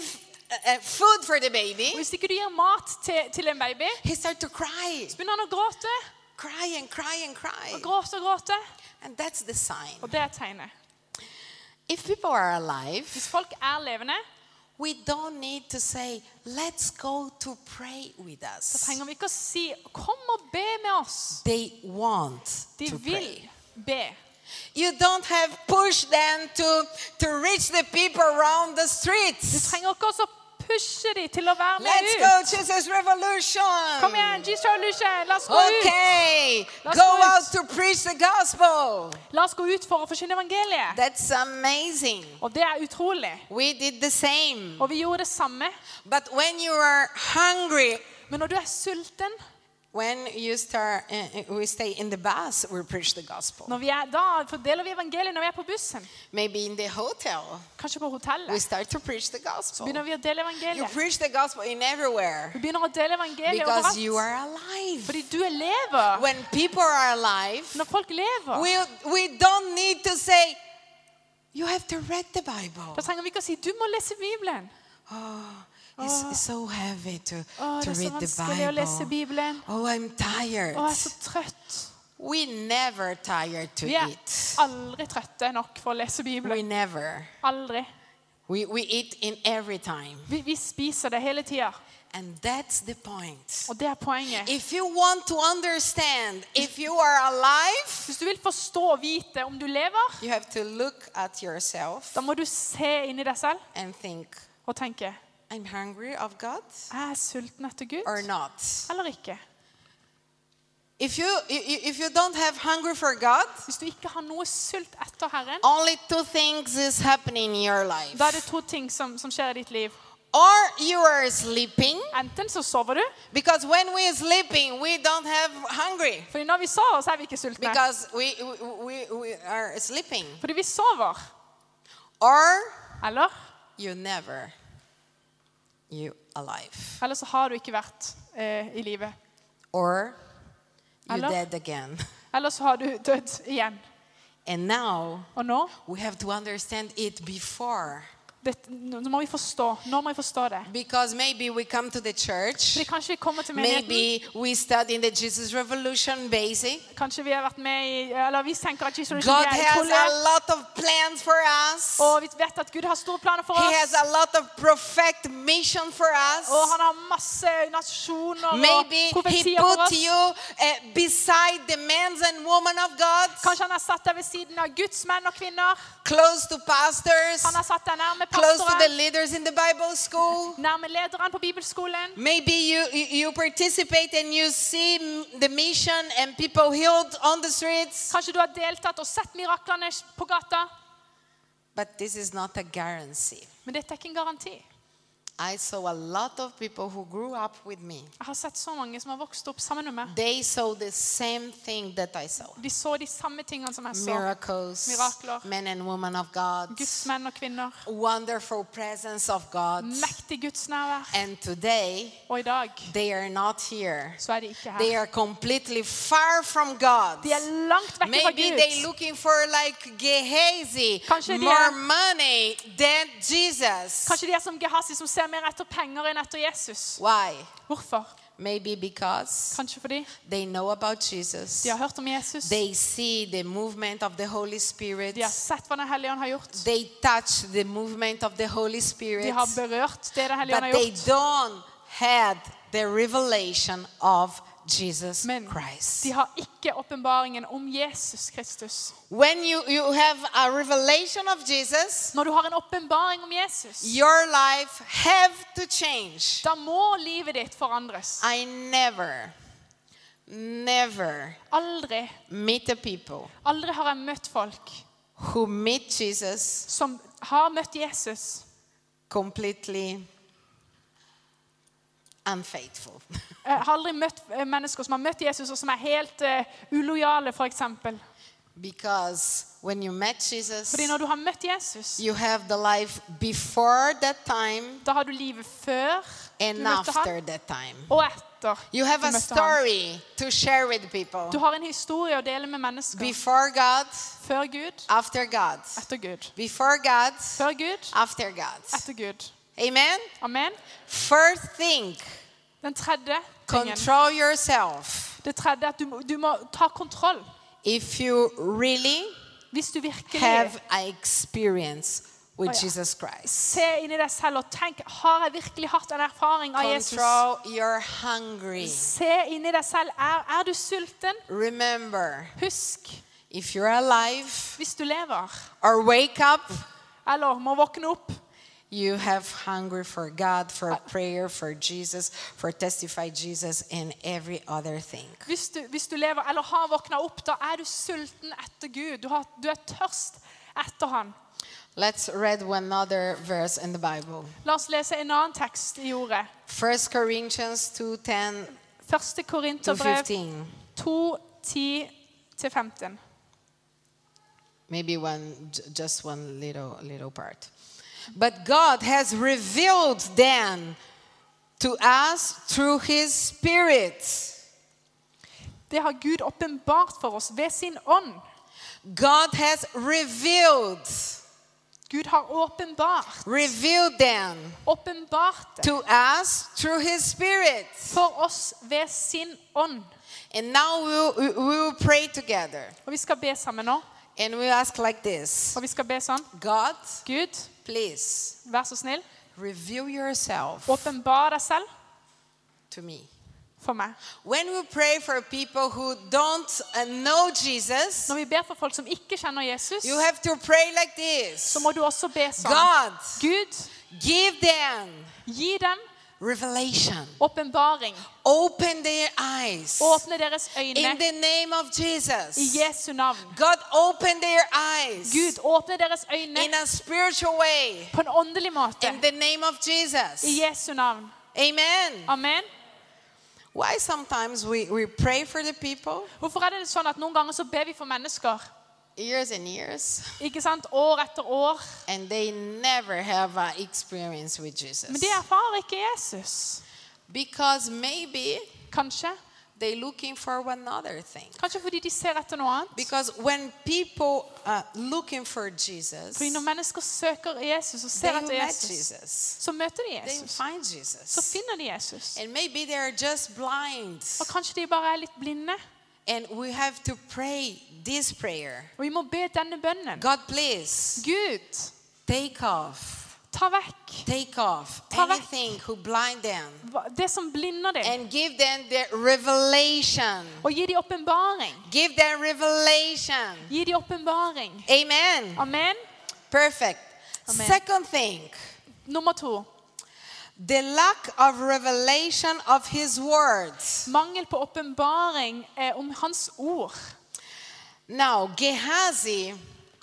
S2: uh, uh, food for the baby,
S3: hvis ikke du gir mat til, til en baby,
S2: he start to cry,
S3: så begynner han å gråte.
S2: cry and cry and
S3: Og
S2: cry,
S3: gråte og gråte.
S2: and that's the sign.
S3: Og det er tegnet.
S2: If people are alive,
S3: Hvis folk er levende,
S2: we don't need to say, "Let's go to pray with us."
S3: trenger vi ikke å si 'kom og be med oss'.
S2: They want
S3: De
S2: to
S3: vil
S2: pray.
S3: be.
S2: You don't have pushed them to to reach the people around the
S3: Du
S2: streets.
S3: trenger ikke også pushe dem til å være med
S2: Let's
S3: ut.
S2: go, Jesus Revolution.
S3: Kom igjen, Jesus Revolution, la oss gå ut.
S2: Okay,
S3: oss
S2: go
S3: go ut.
S2: out to preach the gospel.
S3: La oss gå ut for å forkynne evangeliet.
S2: That's amazing.
S3: Og det er utrolig.
S2: We did the same.
S3: Og vi gjorde det samme.
S2: But when you are hungry,
S3: Men når du er sulten,
S2: when you start, uh, we stay in the bus, we preach the gospel.
S3: når vi er, da fordeler vi evangeliet når vi er på bussen.
S2: Maybe in the hotel,
S3: Kanskje på
S2: we start to preach the gospel.
S3: Begynner vi å dele
S2: You
S3: evangeliet.
S2: preach the gospel in everywhere
S3: Vi begynner å dele evangeliet
S2: because you
S3: overalt.
S2: are alive.
S3: Fordi du er lever.
S2: When people are alive,
S3: Når folk lever,
S2: we, we don't need to say, you have to read the Bible.
S3: da trenger vi ikke å si 'du må lese Bibelen'.
S2: Oh, it's, it's so heavy to,
S3: Å,
S2: to
S3: det er så
S2: read the
S3: vanskelig å lese
S2: Bible.
S3: Bibelen.
S2: Oh, I'm tired.
S3: Å, jeg er så trøtt.
S2: We never tired to
S3: Vi er
S2: eat.
S3: aldri trøtte nok for å lese
S2: We
S3: Bibelen.
S2: never.
S3: Aldri.
S2: We, we eat in every time.
S3: Vi, vi spiser det hele tida.
S2: And that's the point.
S3: Og det er poenget.
S2: If you want to understand if you are alive,
S3: Hvis du vil forstå og vite om du lever,
S2: you have to look at yourself
S3: da må du se inn i deg selv
S2: and think,
S3: og tenke
S2: I'm hungry of God
S3: Er sulten etter Gud
S2: or not.
S3: eller ikke?
S2: If you, if you don't have hunger for God,
S3: Hvis du ikke har noe sult etter Herren,
S2: only two things is happening in your life.
S3: da er det to ting som, som skjer i ditt liv.
S2: Or you are sleeping,
S3: Enten så sover du,
S2: because when we're sleeping, we don't have hungry.
S3: fordi når vi sover, så er vi ikke sultne.
S2: Because we, we, we, we are sleeping.
S3: Fordi vi sover.
S2: Or
S3: Eller,
S2: you never, you alive.
S3: eller så har du ikke vært eh, i live.
S2: Or you're
S3: eller,
S2: dead again.
S3: Eller så har du dødd igjen.
S2: And now
S3: Og nå
S2: we have to understand it before.
S3: Det, nå må vi forstå. Nå må vi forstå det.
S2: Because maybe we come to the church,
S3: Fordi kanskje vi kommer til menigheten.
S2: maybe we study in the Jesus Revolution basic.
S3: Kanskje vi har vært med i Eller vi tenker at Jesus
S2: God
S3: er
S2: has a lot of plans for us.
S3: Og vi vet at Gud har store planer for
S2: He has a lot of prophetic mission for us.
S3: Og han har masse nasjoner og
S2: Maybe He
S3: profetier for
S2: put you uh, beside the men and women of God,
S3: Kanskje han har satt deg ved siden av Guds menn og kvinner.
S2: close to pastors,
S3: Han har satt deg nærme
S2: close to the leaders in the Bible school.
S3: nærme lederen på bibelskolen.
S2: Maybe you, you participate and you see the mission and people healed on the streets.
S3: Kanskje du har deltatt og sett miraklene på gata.
S2: But this is not a guarantee.
S3: Men dette er ikke en garanti.
S2: I saw a lot of people who grew up with me.
S3: Jeg har sett så mange som har vokst opp sammen med meg.
S2: They saw the same thing that I saw.
S3: De så de samme tingene som jeg så.
S2: Miracles,
S3: Mirakler.
S2: men and women of God,
S3: Guds menn og kvinner.
S2: wonderful presence of God.
S3: Mektig Guds nærvær.
S2: And today,
S3: Og i dag
S2: they are not here.
S3: så er de ikke
S2: They are completely far from God.
S3: De er langt vekk fra
S2: Maybe they
S3: Gud.
S2: looking for like Gehazi,
S3: Kanskje
S2: more
S3: er-
S2: money than Jesus.
S3: Kanskje de er som Gehazi, som ser mer etter penger enn etter Jesus.
S2: Why?
S3: Hvorfor?
S2: Maybe because
S3: Kanskje fordi
S2: they know about Jesus.
S3: de har hørt om Jesus.
S2: They see the movement of the Holy Spirit.
S3: De har sett hva Den hellige ånd har gjort.
S2: They touch the movement of the Holy Spirit.
S3: De har berørt det Den hellige ånd
S2: But
S3: har
S2: they
S3: gjort.
S2: don't have the revelation of Jesus
S3: Men
S2: Christ.
S3: de har ikke åpenbaringen om Jesus Kristus.
S2: When you, you have a revelation of Jesus,
S3: Når du har en åpenbaring om Jesus,
S2: your life have to change.
S3: da må livet ditt forandres.
S2: I never, never
S3: Aldri,
S2: meet the people
S3: aldri har jeg møtt folk
S2: who meet Jesus
S3: som har møtt Jesus,
S2: completely unfaithful.
S3: Jeg har aldri møtt eh, mennesker som har møtt Jesus, og som er helt uh, ulojale, f.eks.
S2: Because when you met Jesus,
S3: Fordi når du har møtt Jesus,
S2: you have the life before that time
S3: da har du livet før
S2: and
S3: du møtte
S2: after
S3: ham,
S2: that time.
S3: og etter
S2: You have
S3: du
S2: a
S3: møtte
S2: story to share with people.
S3: Du har en historie å dele med mennesker.
S2: Before God,
S3: Før Gud,
S2: after God.
S3: etter Gud.
S2: Before God,
S3: Før Gud,
S2: after God.
S3: etter Gud.
S2: Amen?
S3: Amen.
S2: First thing,
S3: Den tredje tingen.
S2: control yourself.
S3: Det tredje er at du, du må ta kontroll.
S2: If you really
S3: Hvis du virkelig
S2: have an experience with
S3: Oh, ja.
S2: Jesus Christ.
S3: se inn i deg selv og tenk har jeg virkelig hatt en erfaring av Jesus.
S2: Control your hungry.
S3: Se inn i deg selv. Er, er du sulten?
S2: Remember,
S3: Husk,
S2: if you're alive
S3: hvis du lever,
S2: or wake up,
S3: eller må våkne opp,
S2: you have hunger for God, for prayer, for Jesus, for testify Jesus, and every other thing.
S3: hvis du, hvis du lever eller har våkna opp, da er du sulten etter Gud. Du, har, du er tørst etter Han.
S2: Let's read one other verse in the Bible.
S3: La oss lese en annen tekst i ordet.
S2: 1 Corinthians 2:10
S3: Første
S2: to
S3: Korinterbrev
S2: 15.
S3: 2, 10-15.
S2: Maybe one just one little little part. But God has revealed them to us through his spirit.
S3: Det har Gud åpenbart for oss ved sin ånd.
S2: God has revealed
S3: Gud har åpenbart,
S2: revealed them
S3: åpenbart
S2: to us through his spirit.
S3: for oss ved sin ånd.
S2: And now we'll, we we will pray together.
S3: Og vi skal be sammen nå.
S2: And we ask like this
S3: Og vi skal be sånn.
S2: God,
S3: Gud,
S2: please
S3: vær så snill,
S2: reveal yourself
S3: åpenbar deg selv
S2: to me.
S3: for meg.
S2: When we pray for people who don't uh, know Jesus,
S3: Når vi ber for folk som ikke kjenner Jesus,
S2: you have to pray like this
S3: så må du også be sånn.
S2: God,
S3: Gud,
S2: give them
S3: gi dem
S2: revelation,
S3: åpenbaring.
S2: open their eyes
S3: Åpne deres
S2: in the name of
S3: i
S2: Jesus.
S3: Jesu navn.
S2: God, open their eyes
S3: Gud, åpne deres øyne
S2: in a spiritual way
S3: på en åndelig måte
S2: in the name of Jesus.
S3: i Jesu navn.
S2: Amen.
S3: Amen.
S2: Why sometimes we, we pray for the people
S3: Hvorfor er det sånn at noen ganger så ber vi for mennesker,
S2: years and years
S3: ikke sant, år etter år,
S2: and they never have an experience with Jesus?
S3: men de erfarer ikke Jesus?
S2: Because maybe
S3: Kanskje
S2: They're looking for another thing.
S3: Kanskje fordi de ser etter noe annet.
S2: Because when people are looking for Jesus,
S3: Fordi når mennesker søker Jesus og ser etter Jesus,
S2: Jesus.
S3: så møter de
S2: They find
S3: Jesus. Så finner de Jesus.
S2: And maybe they are just blind.
S3: Og kanskje de bare er litt blinde.
S2: And we have to pray this prayer.
S3: Vi må be denne bønnen.
S2: God, please
S3: Gud,
S2: take off,
S3: ta vekk
S2: take off
S3: Ta
S2: anything who blind them
S3: det som blinder dem,
S2: and give them the revelation.
S3: og gi dem åpenbaring.
S2: Give them revelation.
S3: Gi dem åpenbaring.
S2: Amen.
S3: Amen.
S2: Perfect.
S3: Amen.
S2: Second thing,
S3: Nummer to.
S2: The lack of revelation of his words.
S3: Mangel på åpenbaring eh, om hans ord.
S2: Now, Gehazi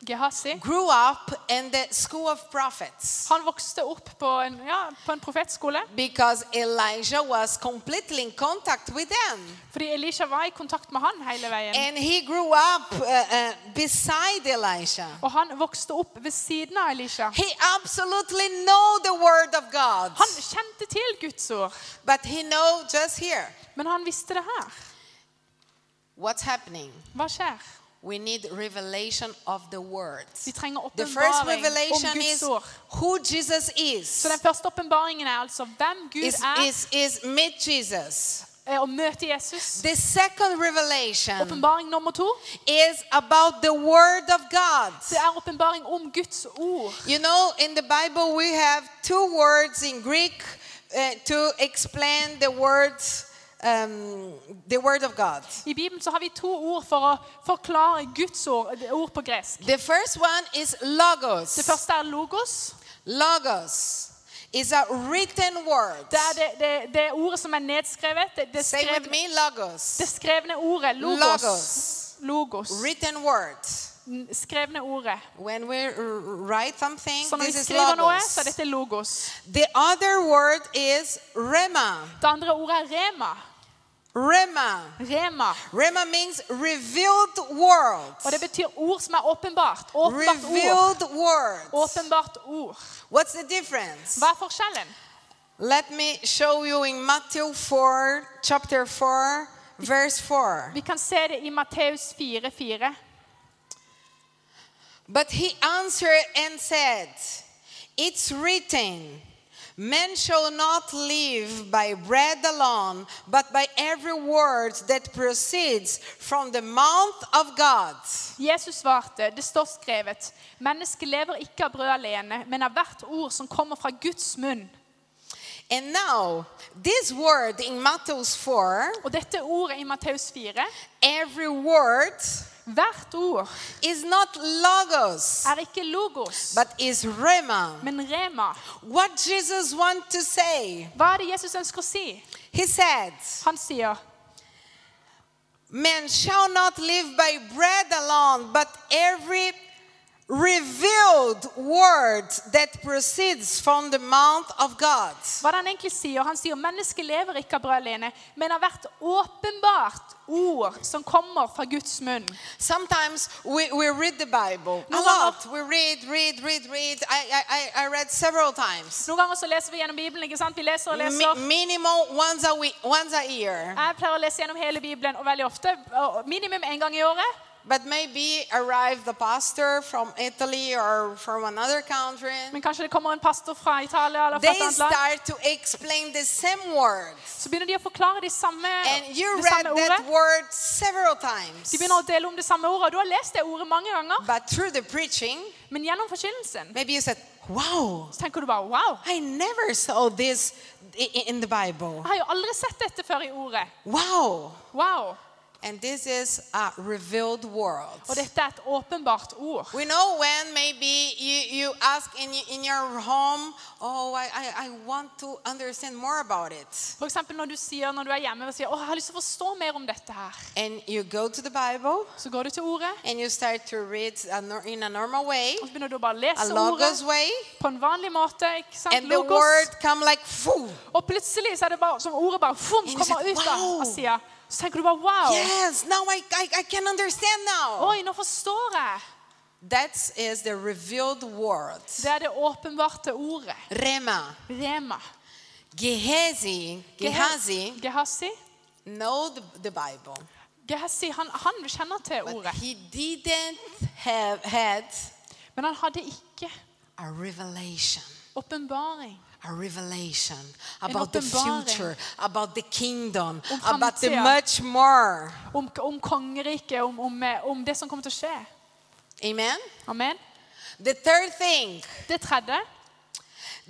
S3: Gehazi.
S2: grew up in the school of prophets
S3: Han vokste opp på en, ja, på en profetskole
S2: because Elijah was completely in contact with them.
S3: fordi Elisha var i kontakt med han hele veien.
S2: And he grew up uh, uh, beside Elijah.
S3: Og han vokste opp ved siden av Elisha.
S2: He absolutely know the word of God.
S3: Han kjente til Guds ord,
S2: But he know just here.
S3: men han visste det her.
S2: What's happening?
S3: Hva skjer?
S2: We need revelation of the words.
S3: Vi trenger
S2: The first
S3: åpenbaring om
S2: revelation
S3: Guds
S2: is
S3: ord.
S2: who Jesus is.
S3: Så den første åpenbaringen er altså hvem Gud
S2: Is,
S3: er,
S2: is, is meet Jesus.
S3: eh, å møte Jesus.
S2: The second revelation
S3: Åpenbaring nummer to
S2: is about the word of God.
S3: det er åpenbaring om Guds ord.
S2: You know, in the Bible, we have two words in Greek uh, to explain the words, um, the word of God.
S3: I Bibelen så har vi to ord for å forklare Guds ord, ord på gresk.
S2: The first one is logos.
S3: Det første er logos.
S2: Logos is a written word.
S3: Det er det, det, det ordet som er nedskrevet. Det, det,
S2: Say with me, logos.
S3: det skrevne ordet. Logos.
S2: Logos.
S3: Logos.
S2: Written word.
S3: Skrevne ordet.
S2: When we write something,
S3: Så når
S2: this
S3: vi
S2: is
S3: logos. noe, så er dette logos.
S2: The other word is rema.
S3: Det andre ordet er rema.
S2: Rema.
S3: Rema.
S2: Rema means revealed world.
S3: Og det betyr ord som er åpenbart. Åpenbart ord.
S2: Revealed word.
S3: Åpenbart ord.
S2: What's the difference?
S3: Hva er forskjellen?
S2: Let me show you in Matthew 4, chapter 4, verse 4.
S3: Vi kan se det i Matteus 4,4.
S2: But he answered and said, It's written, Men shall not live by bread alone, but by every word that proceeds from the mouth of God.
S3: Jesus svarte, det står skrevet, mennesket lever ikke av brød alene, men av hvert ord som kommer fra Guds munn.
S2: And now, this word in Matthew 4,
S3: Og dette ordet i Matteus 4,
S2: every word
S3: hvert ord,
S2: is not logos,
S3: er ikke logos,
S2: but is rema.
S3: men rema.
S2: What Jesus want to say?
S3: Hva er det Jesus ønsker å si?
S2: He said,
S3: Han sier,
S2: Men shall not live by bread alone, but every revealed word that proceeds from the mouth of God.
S3: hva han egentlig sier? Han sier, mennesket lever ikke av brød alene, men av hvert åpenbart ord som kommer fra Guds munn.
S2: Sometimes we, we read the Bible a lot. We read, read, read, read. I, I, I- read several times.
S3: Noen ganger så leser vi gjennom Bibelen, ikke sant? Vi leser og
S2: Mi-
S3: leser.
S2: minimum once a week, once a year.
S3: Jeg pleier å lese gjennom hele Bibelen, og veldig ofte, minimum en gang i året.
S2: But maybe arrive the pastor from Italy or from another country.
S3: Men kanskje det kommer en pastor fra Italia eller fra
S2: They
S3: et annet land.
S2: start to explain the same words.
S3: Så begynner de å forklare de samme,
S2: And you read that word several times.
S3: De å dele om det samme ordet. Du har lest det ordet mange ganger,
S2: But through the preaching,
S3: men gjennom forkynnelsen
S2: maybe you said, Wow,
S3: så tenker du bare wow.
S2: I never saw this in the Bible.
S3: Jeg har jo aldri sett dette før i ordet.
S2: Wow.
S3: Wow.
S2: And this is a revealed world.
S3: Og dette er et åpenbart ord.
S2: We know when maybe you, you ask in, in your home, Oh, I, I, I want to understand more about it.
S3: For eksempel når du sier når du hjemme og sier «Åh, jeg har lyst til å forstå mer om dette her.
S2: And you go to the Bible
S3: Så går du til ordet,
S2: and you start to read a in a normal way,
S3: så begynner du å bare
S2: a
S3: ordet
S2: way,
S3: på en vanlig måte. sant?
S2: and the
S3: Logos.
S2: word come like, Phew.
S3: Og plutselig så det bare som ordet bare fum,
S2: And
S3: kommer ut av,
S2: «Wow!»
S3: Så tenker du bare wow.
S2: Yes, now I, I, I can understand now.
S3: Oi, nå forstår jeg.
S2: That is the revealed word.
S3: Det er det åpenbarte ordet.
S2: Rema.
S3: Rema.
S2: Gehazi, Gehazi
S3: Gehazi
S2: know the, the Bible,
S3: Gehazi han, han kjenner til
S2: but
S3: ordet,
S2: he didn't have had
S3: men han hadde ikke
S2: a revelation.
S3: åpenbaring
S2: A revelation about the future, about the kingdom, about the much more.
S3: om, om kongeriket, om, om, om det som kommer til å skje.
S2: Amen.
S3: Amen.
S2: The third thing,
S3: Det tredje,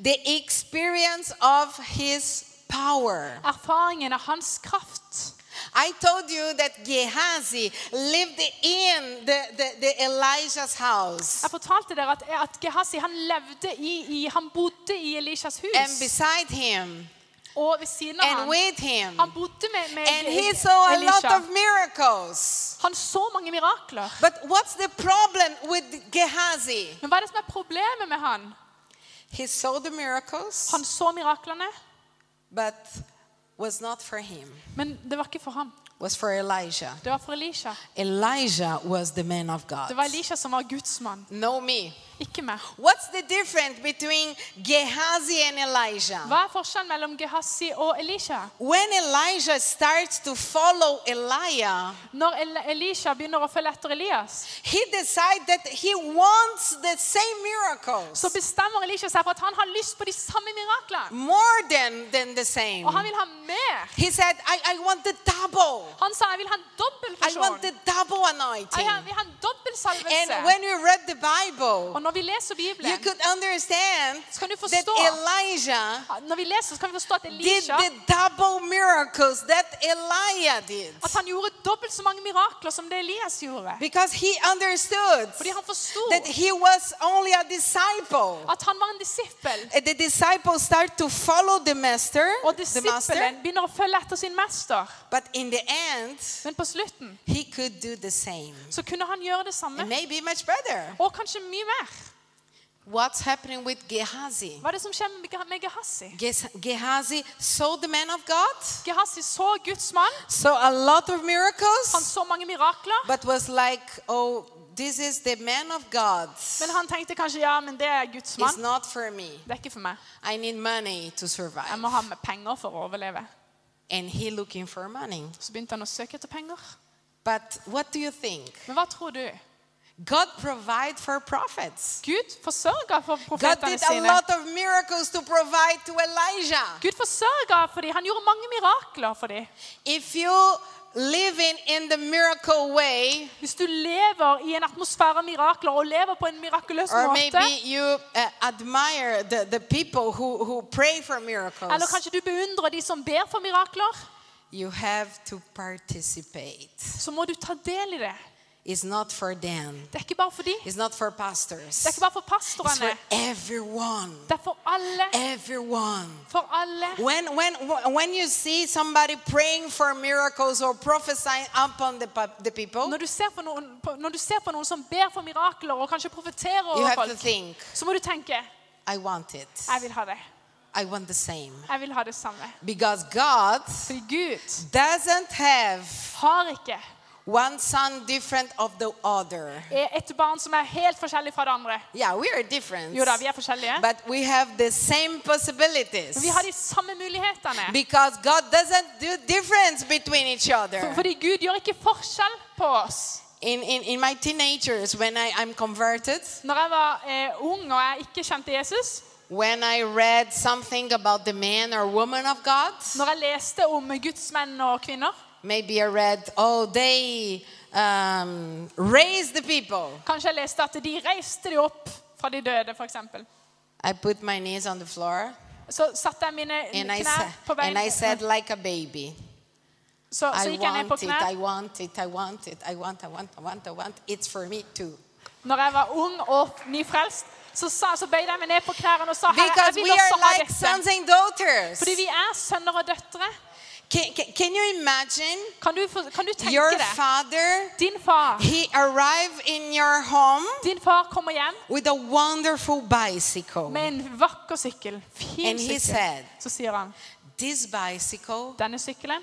S2: the experience of his power.
S3: erfaringen av hans kraft.
S2: I told you that Gehazi lived in the, the, the Elijah's house.
S3: Jeg fortalte dere at, at Gehazi han levde i, i Han bodde i Elishas
S2: And
S3: hus.
S2: beside him
S3: Og ved siden av
S2: and
S3: ham
S2: with him.
S3: Han bodde med, med
S2: And he saw a lot of miracles.
S3: Han så mange mirakler.
S2: But what's the problem with Gehazi?
S3: Men hva er det som er problemet med han?
S2: He saw the miracles,
S3: Han så miraklene,
S2: but was not for him.
S3: men det var ikke for ham.
S2: Was for Elijah.
S3: Det var for Elisha.
S2: Elijah was the man of God.
S3: Det var Elisha som var Guds mann,
S2: Know me.
S3: Ikke meg.
S2: What's the difference between Gehazi and Elijah?
S3: Hva er forskjellen mellom Gehazi og Elisha?
S2: When Elijah starts to follow Elijah,
S3: Når El Elisha begynner å følge etter Elias,
S2: he decides that he wants the same miracles
S3: så bestemmer Elisha seg for at han har lyst på de samme miraklene.
S2: more than, than the same.
S3: Og han vil ha mer.
S2: He said, I, I want the double.
S3: Han sa jeg vil ha en dobbel
S2: I want the double anointing.
S3: Jeg vil ha en dobbel
S2: And when you read the Bible,
S3: Og når vi leser
S2: you
S3: Bibelen,
S2: could understand
S3: så kan du
S2: that
S3: forstå
S2: Elijah
S3: Når vi leser, så kan vi forstå at
S2: did the double miracles that Elijah did.
S3: at han gjorde dobbelt så mange mirakler som det Elias gjorde.
S2: Because he understood
S3: Fordi han forstod
S2: that he was only a disciple.
S3: at han var en disippel.
S2: The disciples start to follow the master,
S3: Og disippelen begynner å følge etter sin mester.
S2: but in the end,
S3: Men på slutten
S2: he could do the same.
S3: så kunne han gjøre det
S2: And
S3: samme.
S2: maybe much better.
S3: Og kanskje mye mer.
S2: What's happening with Gehazi?
S3: Hva er det som skjer med Gehazi?
S2: Gehazi saw the man of God,
S3: Gehazi så Guds mann.
S2: saw a lot of miracles.
S3: Han
S2: miracles,
S3: så mange mirakler.
S2: but was like, oh, this is the man of God.
S3: Men han tenkte kanskje ja, men det er Guds
S2: It's not for me.
S3: Det er ikke for meg.
S2: I need money to survive.
S3: må ha med penger for å overleve.
S2: And he looking for money.
S3: Så begynte han å søke etter penger.
S2: But what do you think?
S3: Men hva tror du?
S2: God provide for prophets.
S3: Gud forsørger for
S2: God did a
S3: sine.
S2: lot of miracles to provide to Elijah.
S3: Gud forsørger for dem. Han gjorde mange mirakler for dem.
S2: If you living in the miracle way,
S3: Hvis du lever i en atmosfære av mirakler og lever på en mirakuløs
S2: or
S3: måte,
S2: you uh, admire the, the people who, who pray for miracles,
S3: eller kanskje du beundrer de som ber for mirakler,
S2: you have to participate.
S3: så må du ta del i det.
S2: It's not for them.
S3: Det er ikke bare for de.
S2: It's not for pastors.
S3: Det er ikke bare for
S2: It's for
S3: pastorene.
S2: everyone.
S3: Det er for alle.
S2: Everyone.
S3: For alle.
S2: When, when, when you see somebody praying for miracles or prophesying upon the, the people,
S3: Når du, ser på noen, når du ser på noen som ber for mirakler og kanskje profeterer
S2: you
S3: over
S2: to
S3: folk,
S2: think,
S3: så må du tenke
S2: I want it.
S3: jeg vil ha det.
S2: I want the same.
S3: Jeg vil ha det samme.
S2: Because God
S3: Fordi Gud
S2: doesn't have
S3: har ikke
S2: one son different of the other.
S3: et barn som er helt forskjellig fra det andre.
S2: Yeah, we are different.
S3: Jo da, vi er forskjellige.
S2: But we have the same possibilities.
S3: Men vi har de samme mulighetene.
S2: Because God doesn't do difference between each other.
S3: Fordi Gud gjør ikke forskjell på oss.
S2: In, in, in my teenagers, when I, I'm converted,
S3: Når jeg var eh, ung og jeg ikke kjente Jesus,
S2: when I read something about the man or woman of God,
S3: når jeg leste om Guds menn og kvinner,
S2: maybe I read, oh, they um, raised the people.
S3: kanskje jeg leste at de reiste de opp fra de døde, f.eks.
S2: I put my knees on the floor
S3: Så satte jeg mine
S2: and
S3: knær
S2: sa-
S3: på
S2: and I said, like a baby,
S3: Så, så gikk jeg ned på knær.
S2: I want it, I want it, I want, I want, I want, I want. It's for me too.
S3: Når jeg var ung og nyfrelst, så, sa, så bøyde jeg meg ned på knærne og sa Herre, jeg vil også ha dette. Fordi vi er sønner og døtre.
S2: Can, can, can you imagine
S3: Kan du, kan du
S2: your
S3: det?
S2: father?
S3: Din far,
S2: He arrived in your home
S3: din far kommer hjem
S2: with a wonderful bicycle.
S3: med en vakker sykkel. Fin
S2: And he said,
S3: Så sier han
S2: This bicycle
S3: denne sykkelen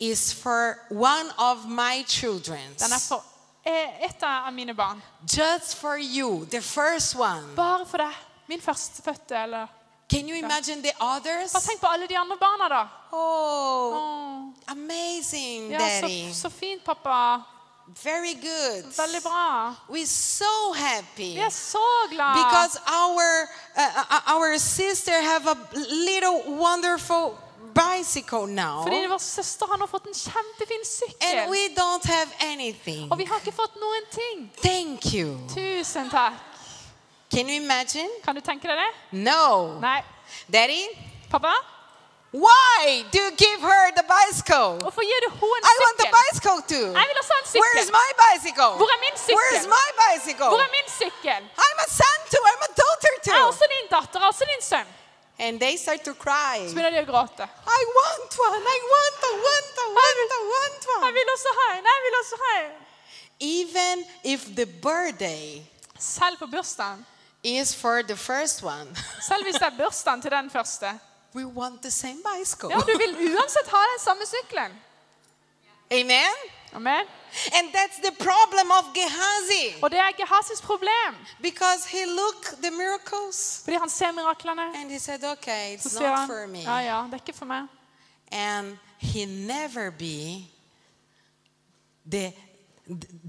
S2: is for one of my children.
S3: den er for et av mine barn.
S2: Just for you, the first one.
S3: Bare for deg. Min førstefødte. Eller
S2: Can you imagine the others?
S3: Bare tenk på alle de andre barna, da.
S2: Oh,
S3: Åh,
S2: amazing,
S3: Ja,
S2: Daddy.
S3: så, så fint, pappa.
S2: Very good.
S3: Veldig bra.
S2: We're so happy.
S3: Vi er så glad.
S2: Because our uh, uh, our sister have a little wonderful bicycle now,
S3: Fordi vår søster har nå fått en kjempefin
S2: and we don't have anything.
S3: Og vi har ikke fått noen ting.
S2: Thank you.
S3: Tusen takk.
S2: Can you imagine?
S3: Kan du tenke deg det?
S2: No.
S3: Nei.
S2: Daddy,
S3: Pappa,
S2: why do you give her the bicycle?
S3: hvorfor gir du henne
S2: I
S3: en
S2: want the bicycle too.
S3: Jeg vil også ha en
S2: Where is my bicycle?
S3: Hvor er min sykkel?
S2: Where is my bicycle?
S3: Hvor er min sykkel?
S2: I'm a son too. I'm a daughter
S3: Jeg er
S2: too.
S3: også din datter, jeg er også din sønn.
S2: And they start to cry.
S3: Så begynner de å gråte.
S2: I want one. I want a want a want a want
S3: Jeg
S2: one.
S3: vil også ha en, jeg vil også ha en.
S2: Even if the birthday
S3: Selv på bursdagen.
S2: Is for the first one,
S3: Selv hvis det er bursdagen til den første.
S2: we want the same bicycle.
S3: Ja, du vil uansett ha den samme sykkelen.
S2: Amen.
S3: Amen.
S2: And that's the problem of Gehazi
S3: Og det er Gehazis problem.
S2: because he looked the miracles
S3: Fordi han ser miraklene.
S2: and he said, "Okay, it's not
S3: han
S2: for me."
S3: ja, ja, det er ikke for meg.
S2: and he never be the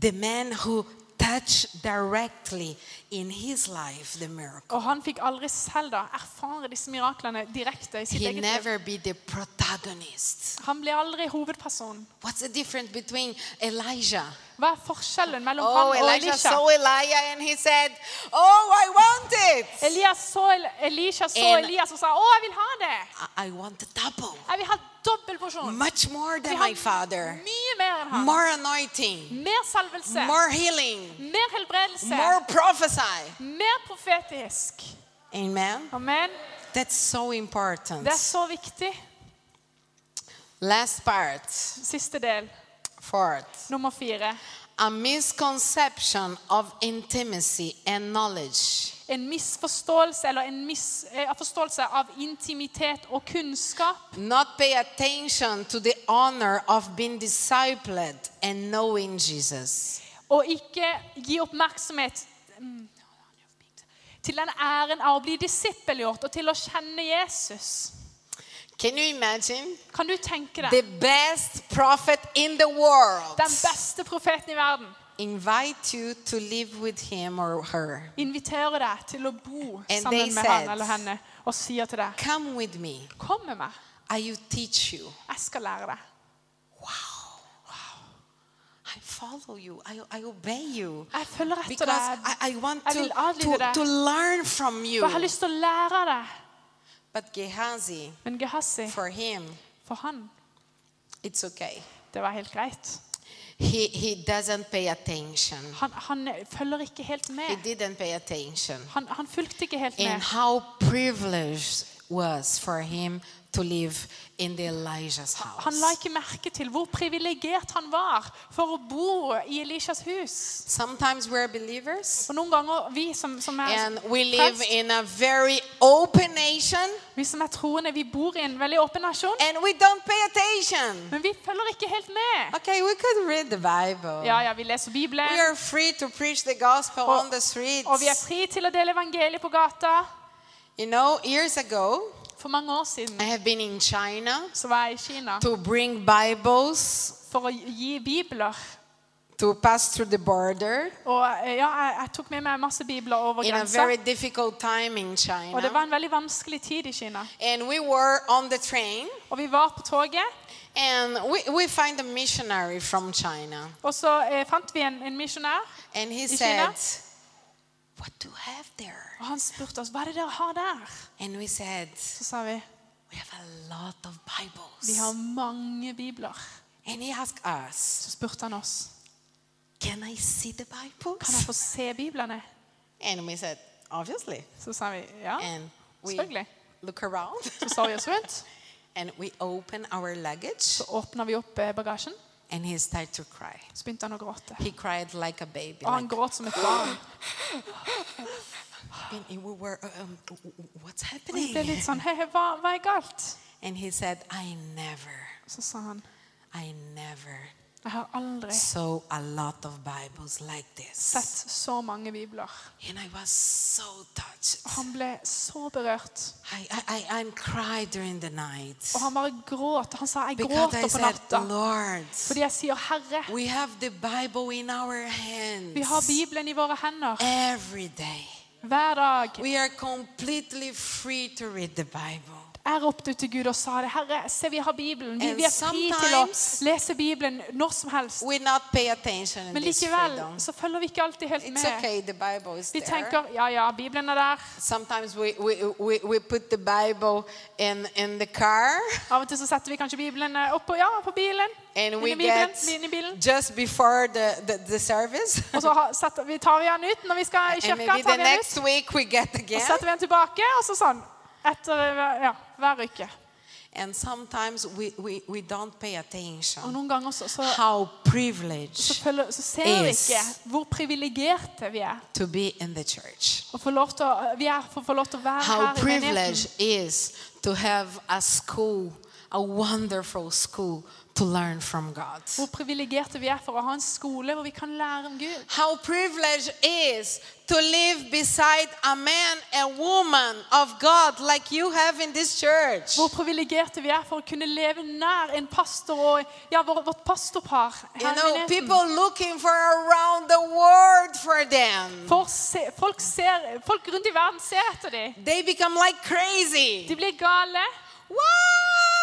S2: the man who touched directly in his life the miracle
S3: Og han fikk aldri selv da erfare disse miraklene direkte i sitt
S2: he
S3: eget liv.
S2: never be the protagonist
S3: Han blir aldri hovedperson.
S2: what's the difference between elijah
S3: Hva er forskjellen mellom
S2: oh
S3: han og
S2: elijah
S3: Elisha?
S2: saw elijah and he said oh i want it
S3: Elias så El- Elisha så
S2: En-
S3: Elias og sa 'Å, jeg vil ha det'.
S2: I, I want the double
S3: Jeg vil ha dobbel porsjon.
S2: much more than my father
S3: Mye mer enn han.
S2: more anointing
S3: Mer salvelse.
S2: more healing
S3: Mer helbredelse.
S2: more prophesy
S3: Mer profetisk.
S2: amen
S3: Amen.
S2: that's so important
S3: Det er så viktig.
S2: Last part,
S3: Siste del.
S2: fourth.
S3: Nummer fire.
S2: A misconception of intimacy and knowledge.
S3: En misforståelse eller en mis, eh, forståelse av intimitet og kunnskap.
S2: Not pay attention to the honor of being discipled and knowing Jesus.
S3: Og ikke gi oppmerksomhet mm, til den æren av å bli disippelgjort og til å kjenne Jesus.
S2: Can you imagine?
S3: Kan du tenke deg
S2: The best prophet in the world
S3: den beste profeten i verden
S2: invite you to live with him or her.
S3: inviterer deg til å bo
S2: And
S3: sammen
S2: they
S3: med
S2: said-
S3: han eller henne og sier til deg
S2: Come with me.
S3: Kom med meg.
S2: I will teach you.
S3: Jeg skal lære deg.
S2: I follow you. I, I obey you.
S3: Jeg følger etter
S2: Because
S3: deg.
S2: I, I want
S3: Jeg
S2: to,
S3: vil adlyde
S2: to,
S3: deg.
S2: to learn from you.
S3: For jeg har lyst til å lære deg.
S2: But Gehazi,
S3: Men Gehazi,
S2: for him,
S3: for han,
S2: it's okay.
S3: det var helt greit.
S2: He, he doesn't pay attention.
S3: Han, han følger ikke helt
S2: He
S3: med.
S2: didn't pay attention.
S3: Han, han fulgte ikke helt
S2: And
S3: med.
S2: how privileged was for him to live in the Elijah's house.
S3: Han la ikke merke til hvor privilegert han var for å bo i Elishas hus.
S2: Sometimes we're believers
S3: Og noen ganger, vi som, som er
S2: and we live in a very open nation
S3: vi som er troende, vi bor i en veldig åpen nasjon,
S2: and we don't pay attention.
S3: men vi følger ikke helt med.
S2: Okay, we could read the Bible.
S3: Ja, ja, vi leser Bibelen,
S2: We are free to preach the gospel
S3: Og-
S2: on the streets.
S3: og vi er fri til å dele evangeliet på gata.
S2: You know, years ago,
S3: For mange år siden
S2: I have been in China
S3: så var jeg i Kina
S2: to bring Bibles
S3: for å gi bibler.
S2: to pass through the border
S3: Og eh, ja, jeg, jeg tok med meg masse bibler over
S2: in a
S3: grensa.
S2: very difficult time in
S3: Og det
S2: China.
S3: var en veldig vanskelig tid i Kina.
S2: And we were on the train
S3: Og vi var på toget,
S2: and we, we find a missionary from China.
S3: og så eh, fant vi en, en misjonær.
S2: And he
S3: China?
S2: said, What do you have there?
S3: Og han spurte oss hva er det dere har der.
S2: And we said,
S3: Så sa vi
S2: We have a lot of
S3: vi har mange bibler.
S2: And he asked us,
S3: Så spurte han oss
S2: Can I see the
S3: kan jeg få se biblene.
S2: And we said, Obviously.
S3: Så sa vi ja,
S2: And we
S3: selvfølgelig.
S2: look around
S3: Så sa vi oss rundt.
S2: and we open our luggage
S3: Så åpna vi opp eh, bagasjen.
S2: And he started to cry.
S3: Så begynte han å gråte.
S2: He cried like a baby.
S3: Og han
S2: Like,
S3: gråt som et barn.
S2: and we were, um, what's
S3: Og vi ble
S2: happening?
S3: litt sånn Hei, hei, hva, hva er galt?
S2: And he said, I never,
S3: Så sa han
S2: I never
S3: Jeg har aldri
S2: so a lot of Bibles like this.
S3: sett så mange bibler.
S2: And I was so touched.
S3: Og han ble så berørt.
S2: I, I, I, cried during the night.
S3: Og han bare gråt. Han sa 'jeg
S2: Because I
S3: gråter på
S2: said,
S3: natta'.
S2: Lord,
S3: Fordi jeg sier 'Herre',
S2: we have the Bible in our hands
S3: vi har Bibelen i våre hender
S2: every day.
S3: hver dag.
S2: We are completely free to read the Bible.
S3: Jeg ropte til Gud og sa det. 'Herre, se, vi har Bibelen. Vi, vi er fri til å lese Bibelen når som helst.' Men likevel så følger vi ikke alltid helt med.
S2: okay,
S3: Vi tenker 'ja, ja, Bibelen er der'.
S2: We, we, we, we put the Bible in, in
S3: Av og til så setter vi kanskje Bibelen eh, oppå ja, på bilen.
S2: and we get just before the, the, the service.
S3: Og så setter, vi tar vi den ut når vi skal i
S2: and maybe the next week we get
S3: og
S2: again.
S3: setter vi den tilbake, og så sånn. Etter ja, hver uke.
S2: And sometimes we, we, we don't pay
S3: Og
S2: attention
S3: noen ganger så, så,
S2: how
S3: så, føler, så ser vi ikke hvor privilegerte vi er.
S2: to be in the church.
S3: Og få lov til å, vi er å få lov til å være
S2: How
S3: her i menigheten.
S2: privileged is to have a school, a wonderful school to learn from God.
S3: Hvor privilegerte vi er for å ha en skole hvor vi kan lære om Gud.
S2: How privileged is to live beside a man and woman of God like you have in this church.
S3: Hvor privilegerte vi er for å kunne leve nær en pastor og ja, vårt pastorpar
S2: You
S3: her i
S2: know, people looking for around the world for them.
S3: Folk, ser, folk rundt i verden ser etter dem.
S2: They become like crazy.
S3: De blir gale.
S2: Wow!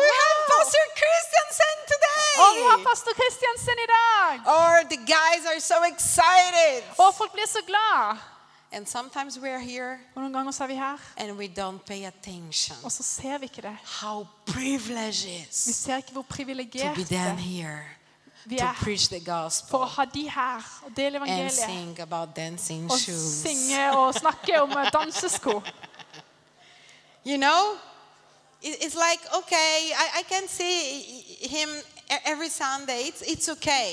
S2: We have
S3: Wow.
S2: Pastor Christensen today.
S3: Og vi har pastor Kristiansen i dag.
S2: Or the guys are so excited.
S3: Og folk blir så glad.
S2: And sometimes here
S3: Og noen ganger så er vi her,
S2: and we don't pay attention.
S3: og så ser vi ikke det.
S2: How privileged
S3: Vi
S2: is
S3: ser ikke hvor
S2: to be down here
S3: vi
S2: to
S3: er
S2: preach the
S3: for å
S2: gospel
S3: ha de her og dele
S2: and sing about dancing
S3: Og
S2: shoes.
S3: synge og snakke om dansesko.
S2: You know, It- it's like okay, I, I can see him e- every Sunday. It's it's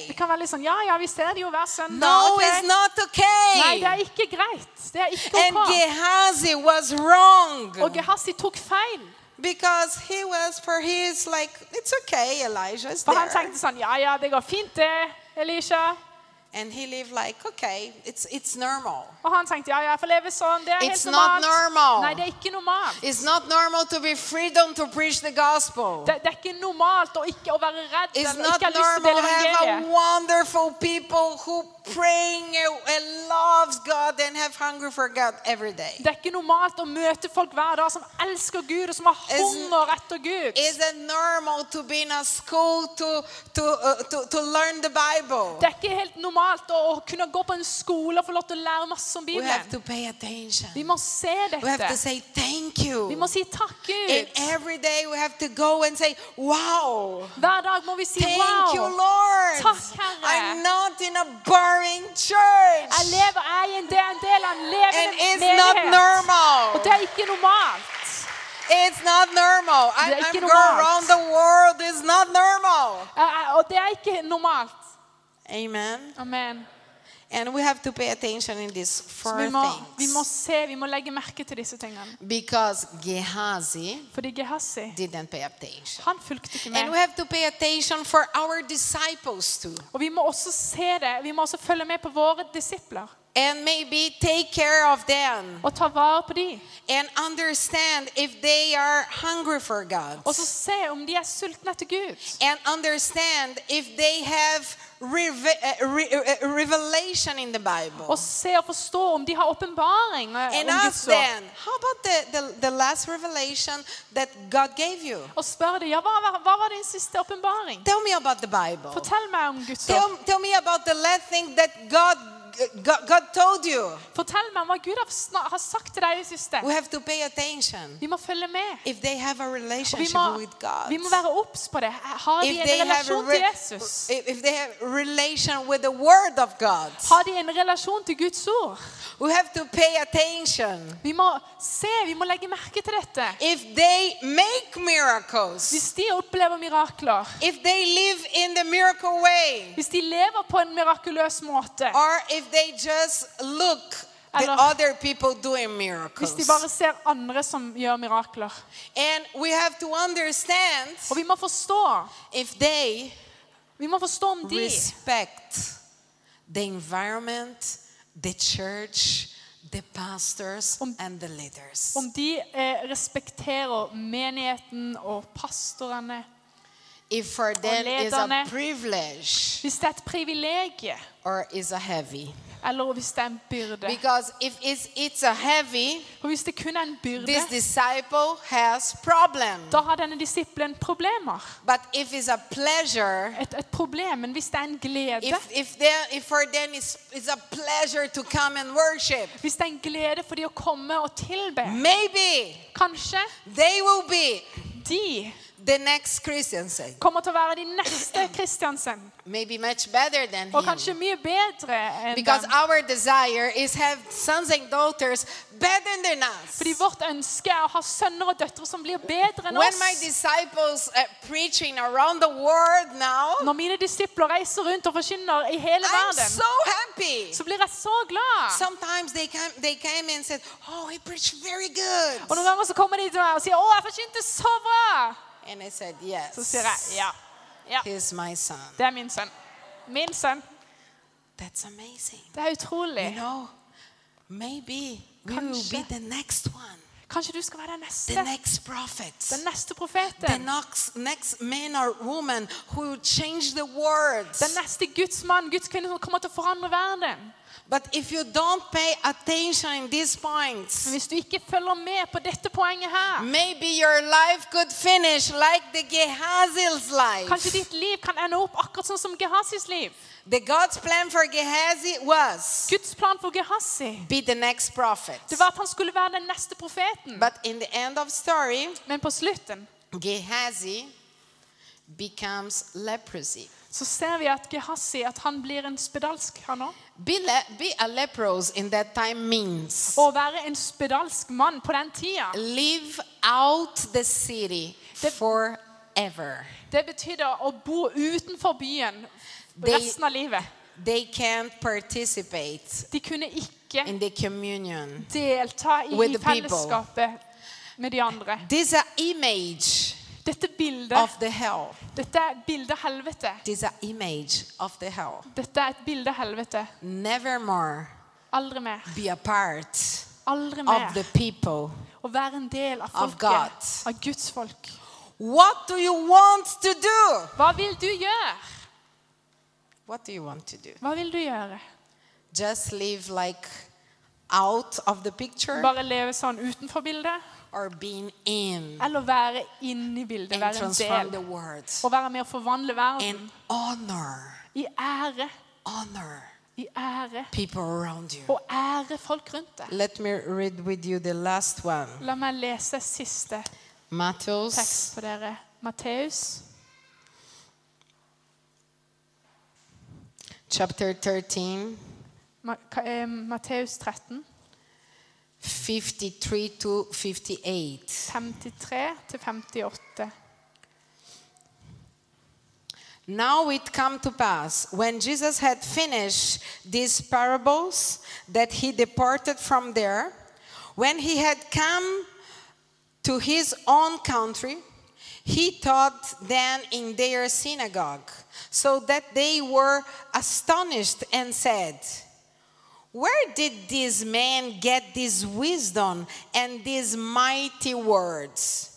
S3: Det kan være litt sånn Ja, ja, vi ser det jo hver søndag.
S2: No,
S3: okay.
S2: it's not
S3: Nei, det er ikke greit. Det er ikke
S2: And
S3: ok.
S2: Gehazi was wrong.
S3: Og Gehazi tok feil.
S2: Because he was for his like it's okay, Elijah's
S3: For han tenkte sånn Ja, ja, det går fint, det, Elisha.
S2: And he lived like okay, it's it's normal.
S3: Og han tenkte ja, jeg får leve sånn. Det er
S2: It's
S3: helt
S2: not
S3: normalt.
S2: normal.
S3: Nei, det er ikke normalt.
S2: It's not normal to be freedom to preach the gospel.
S3: Det, det er ikke normalt å ikke å være redd
S2: It's
S3: eller
S2: not
S3: ikke ha lyst til å
S2: normal
S3: dele
S2: to have a wonderful people who praying and loves God and have hunger for God every day.
S3: Det er ikke normalt å møte folk hver dag som elsker Gud, og som har hunger etter Gud.
S2: Is it normal to be in a school to to uh, to, to learn the Bible?
S3: Det er ikke helt normalt å, å kunne gå på en skole og få lov til å lære masse om Bibelen. Vi må se dette. Vi må si takk, Gud.
S2: say, Wow,
S3: Hver dag må vi si
S2: thank you,
S3: wow.
S2: Lord.
S3: Takk, Herre.
S2: I'm not in a boring church.
S3: Jeg lever, jeg en del, en del av en levende menighet. Og det er ikke normalt.
S2: It's not normal. I, I'm going around the world. It's not normal.
S3: Uh, uh, Og det er ikke normalt.
S2: Amen.
S3: Amen.
S2: And we have to pay attention in these four
S3: vi må, vi må se, vi må legge merke til disse tingene.
S2: Because Gehazi
S3: Fordi Gehazi,
S2: didn't pay attention.
S3: han fulgte ikke
S2: And we have to pay attention for our disciples too.
S3: Og vi må også se det. Vi må også følge med på våre disipler.
S2: And maybe take care of them.
S3: Ta på dem.
S2: And understand if they are hungry for God.
S3: Så se om de Gud.
S2: And understand if they have reve- uh, re- uh, revelation in the Bible.
S3: Se om de har eh,
S2: And
S3: om
S2: ask them, how about the, the, the last revelation that God gave you?
S3: Og spør dem ja, var- din.
S2: Tell me about the Bible.
S3: Om Guds
S2: Tell, tell me about the last thing that God, God, God told you.
S3: Fortell meg om hva Gud har, sagt til deg i det siste.
S2: We have to pay attention.
S3: Vi må følge med.
S2: If they have a relationship
S3: må,
S2: with God.
S3: vi må være obs på det. Har de
S2: If
S3: en
S2: they have a
S3: relasjon
S2: re-
S3: til Jesus?
S2: if if they have relation with the Word of God.
S3: Har de en relasjon til Guds ord?
S2: We have to pay attention.
S3: Vi må se, vi må legge merke til dette.
S2: If they make miracles,
S3: Hvis de opplever mirakler,
S2: if they live in the miracle way,
S3: hvis de lever på en mirakuløs måte,
S2: or if they just look the other people doing
S3: hvis
S2: miracles.
S3: de bare ser andre som gjør mirakler.
S2: And we have to understand
S3: Og vi må forstå,
S2: if they
S3: Vi må forstå om de.
S2: respect the environment, the church, the pastors,
S3: Om-
S2: and the leaders.
S3: Om de eh, respekterer menigheten og pastorene.
S2: If for them is a privilege
S3: Hvis det er et privilegie,
S2: or is a heavy.
S3: eller hvis det er en byrde.
S2: Because if it's, it's a heavy,
S3: For hvis det kun er en byrde,
S2: this disciple has problem.
S3: da har denne disippelen problemer.
S2: But if it's a pleasure,
S3: Et, et problem, men hvis det er en glede,
S2: if, if, there, if for them it's, it's a pleasure to come and worship,
S3: hvis det er en glede for de å komme og tilbe,
S2: maybe
S3: kanskje
S2: they will be
S3: de
S2: the next Christian say.
S3: kommer til å være de neste Kristiansen.
S2: Maybe much better than
S3: Og
S2: him.
S3: kanskje mye bedre enn
S2: Because
S3: dem.
S2: our desire is have sons and daughters better than us.
S3: Fordi vårt ønske er å ha sønner og døtre som blir bedre enn
S2: When my disciples are preaching around the world now,
S3: Når mine disipler reiser rundt og forkynner i hele
S2: I'm
S3: verden,
S2: so happy.
S3: så blir jeg så glad.
S2: Sometimes they came, they came and said, "Oh, he preached very good,"
S3: Og noen ganger så kommer de til meg og sier 'Å, jeg forkynte så bra'.
S2: And I said, "Yes."
S3: Så sier jeg ja. ja.
S2: He's my son.
S3: Det er min sønn. Min sønn.
S2: That's amazing.
S3: Det er
S2: You
S3: utrolig.
S2: know, maybe we will
S3: Kanskje.
S2: be the next one,
S3: Kanskje du skal være den
S2: the
S3: neste.
S2: next prophet,
S3: Den neste
S2: the
S3: profeten.
S2: next next man or woman who will change the world.
S3: Den neste gudsmann, gudskvinne som kommer til å forandre verden.
S2: But if you don't pay attention in these
S3: Men
S2: points,
S3: hvis du ikke følger med på dette poenget her,
S2: maybe your life could finish like the Gehazil's life.
S3: kanskje ditt liv kan ende opp akkurat sånn som Gehazis liv.
S2: The God's plan for Gehazi was
S3: Guds plan for Gehazi
S2: be the next prophet.
S3: det var at han skulle være den neste profeten.
S2: But in the end of story,
S3: Men på slutten
S2: Gehazi becomes leprosy.
S3: Så ser vi at Gehazi at han blir en spedalsk, han òg.
S2: Be, be a leprous in that time means
S3: Å være en spedalsk mann på den tida,
S2: live out the city
S3: Det-
S2: forever.
S3: det betydde å bo utenfor byen resten av livet.
S2: They can't participate
S3: De kunne ikke
S2: in the communion.
S3: delta i, i fellesskapet med de andre.
S2: This is an image
S3: Dette bildet,
S2: of the hell.
S3: dette er bildet helvete.
S2: This is image of the hell.
S3: Dette er et bilde helvete.
S2: Never more
S3: Aldri mer.
S2: be a part
S3: Aldri
S2: of the people.
S3: Å være en del av folket.
S2: God.
S3: Av Guds folk.
S2: What do you want to do?
S3: Hva vil du gjøre?
S2: What do you want to do?
S3: Hva vil du gjøre?
S2: Just live like out of the picture
S3: Bare leve sånn utenfor bildet?
S2: Or being in
S3: Eller være inni bildet,
S2: and
S3: være en del?
S2: world
S3: Og være med å forvandle verden.
S2: honor,
S3: I ære.
S2: honor
S3: I ære.
S2: people around you.
S3: Og ære folk rundt deg.
S2: Let me read with you the last one.
S3: La meg lese siste
S2: Matthews
S3: tekst for dere. Matteus
S2: chapter 13,
S3: Ma- eh, Matteus 13,
S2: 53 to 58.
S3: 53 til 58.
S2: Now it come to pass when Jesus had finished these parables that he departed from there. When he had come to his own country, he taught them in their synagogue, so that they were astonished and said, Where did this man get this wisdom and these mighty words?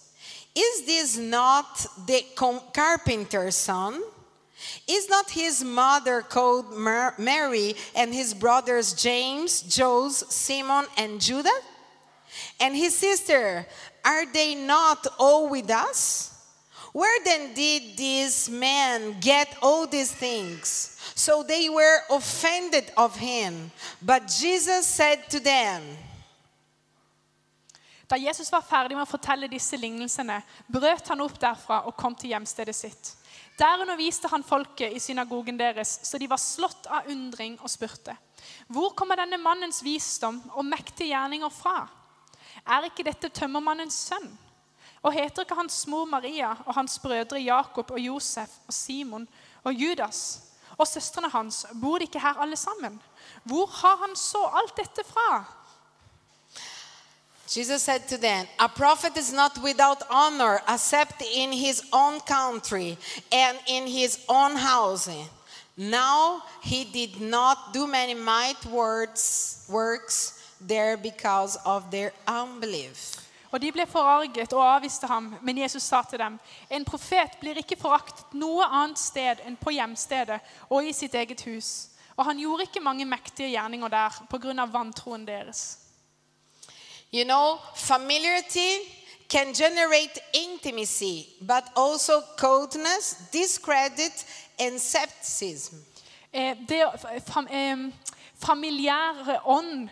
S2: Is this not the carpenter's son? Is not his mother called Mary and his brothers James, Jose, Simon, and Judah? And his sister, are they not all with us? Where then did these men get all these things? So they were offended of him. But Jesus said to them,
S3: Da Jesus var ferdig med å fortelle disse lignelsene, brøt han opp derfra og kom til hjemstedet sitt. Der underviste han folket i synagogen deres, så de var slått av undring og spurte. Hvor kommer denne mannens visdom og mektige gjerninger fra? Er ikke dette tømmermannens sønn? Og heter ikke hans mor Maria og hans brødre Jakob og Josef og Simon og Judas? Og søstrene hans, bor de ikke her alle sammen? Hvor har han så alt dette fra?
S2: Jesus said to them, A prophet is not without honor except in his own country and in his own house. Now he did not do many might words, works there because of their unbelief.
S3: Og de ble forarget og avviste ham, men Jesus sa til dem, en profet blir ikke foraktet noe annet sted enn på hjemstedet og i sitt eget hus. Og han gjorde ikke mange mektige gjerninger der av vantroen deres.
S2: You know, familiarity can generate intimacy, but also coldness, discredit, and skepticism.
S3: Eh, det, fam, eh, familiær ånd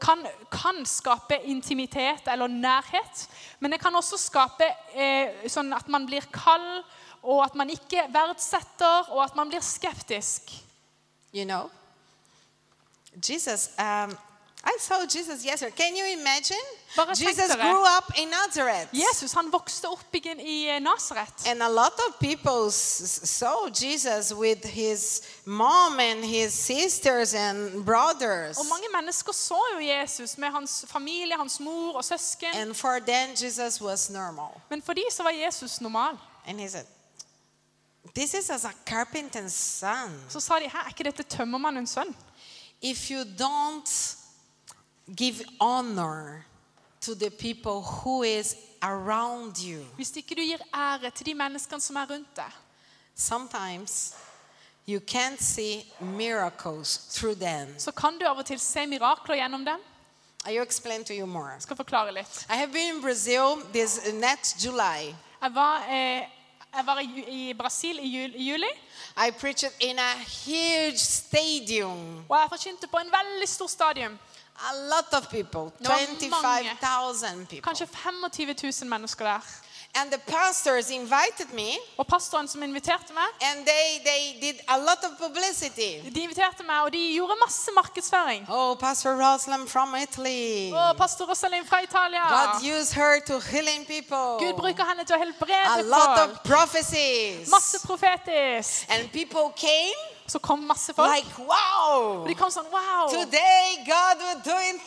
S3: kan, kan skape intimitet eller nærhet, men det kan også skape eh, sånn at man blir kald, og at man ikke verdsetter, og at man blir skeptisk.
S2: You know, Jesus, um, I saw Jesus yesterday. Can you imagine?
S3: Bare
S2: Jesus
S3: dere.
S2: grew up in Nazareth.
S3: Jesus han vokste opp i, i Nasaret.
S2: And a lot of people saw Jesus with his mom and his sisters and brothers.
S3: Og mange mennesker så jo Jesus med hans familie, hans mor og søsken.
S2: And for them, Jesus was normal.
S3: Men for de så var Jesus normal.
S2: And he said, This is as a carpenter's son.
S3: Så sa de, her er ikke dette tømmermannens sønn?
S2: If you don't give honor to the people who is around you,
S3: Hvis ikke du gir ære til de menneskene som er rundt deg,
S2: sometimes you can't see miracles through them.
S3: så kan du av og til se mirakler gjennom dem.
S2: I will explain to you more.
S3: Jeg skal forklare litt.
S2: I have been in Brazil this next July.
S3: Jeg var, eh, jeg var i, i Brasil i, jul, i juli,
S2: I preached in a huge stadium.
S3: og jeg forkynte på en veldig stor stadion.
S2: A lot of people,
S3: Det var mange.
S2: 25,000 people.
S3: Kanskje 25 000 mennesker der.
S2: And the pastors invited me
S3: Og pastoren som inviterte meg,
S2: and they, they did a lot of publicity.
S3: de inviterte meg, og de gjorde masse markedsføring.
S2: Oh, Pastor Rosalind from Italy.
S3: Oh, pastor Rosalind fra Italia.
S2: God use her to healing people.
S3: Gud bruker henne til å
S2: A
S3: helbrede
S2: lot of
S3: folk.
S2: prophecies.
S3: Masse profetisk.
S2: And people came
S3: Så kom masse folk.
S2: like, wow.
S3: Og de kom sånn Wow!
S2: Today God will doing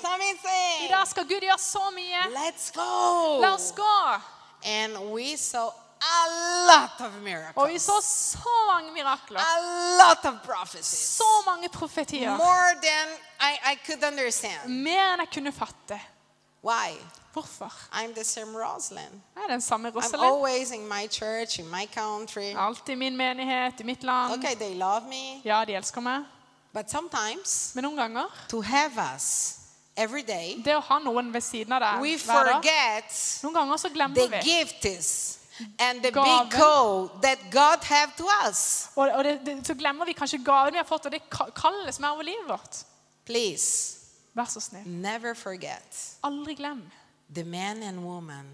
S3: I dag skal Gud gjøre så mye.
S2: Let's go.
S3: La oss gå.
S2: And we saw a lot of
S3: Og vi så så mange mirakler.
S2: A lot of prophecies.
S3: Så mange profetier.
S2: More than I, I could understand.
S3: Mer enn jeg kunne fatte.
S2: Why?
S3: Hvorfor?
S2: I'm the same Rosalind.
S3: Jeg er den samme
S2: I'm
S3: Rosalind.
S2: always in my church, in my country.
S3: Alltid i min menighet, i mitt land.
S2: Okay, they love me.
S3: Ja, de elsker meg.
S2: But sometimes,
S3: Men noen ganger
S2: to have us every day,
S3: Det å ha noen ved siden av deg
S2: we
S3: hver dag
S2: forget
S3: Noen ganger så glemmer
S2: the
S3: vi.
S2: gifts and the
S3: Gaven.
S2: big call that God have to us.
S3: Og, og det, det, så glemmer vi kanskje gaven vi har fått, og det ka- kallet som er over livet vårt.
S2: Please,
S3: Vær så snill.
S2: never forget
S3: Aldri glem.
S2: the men and women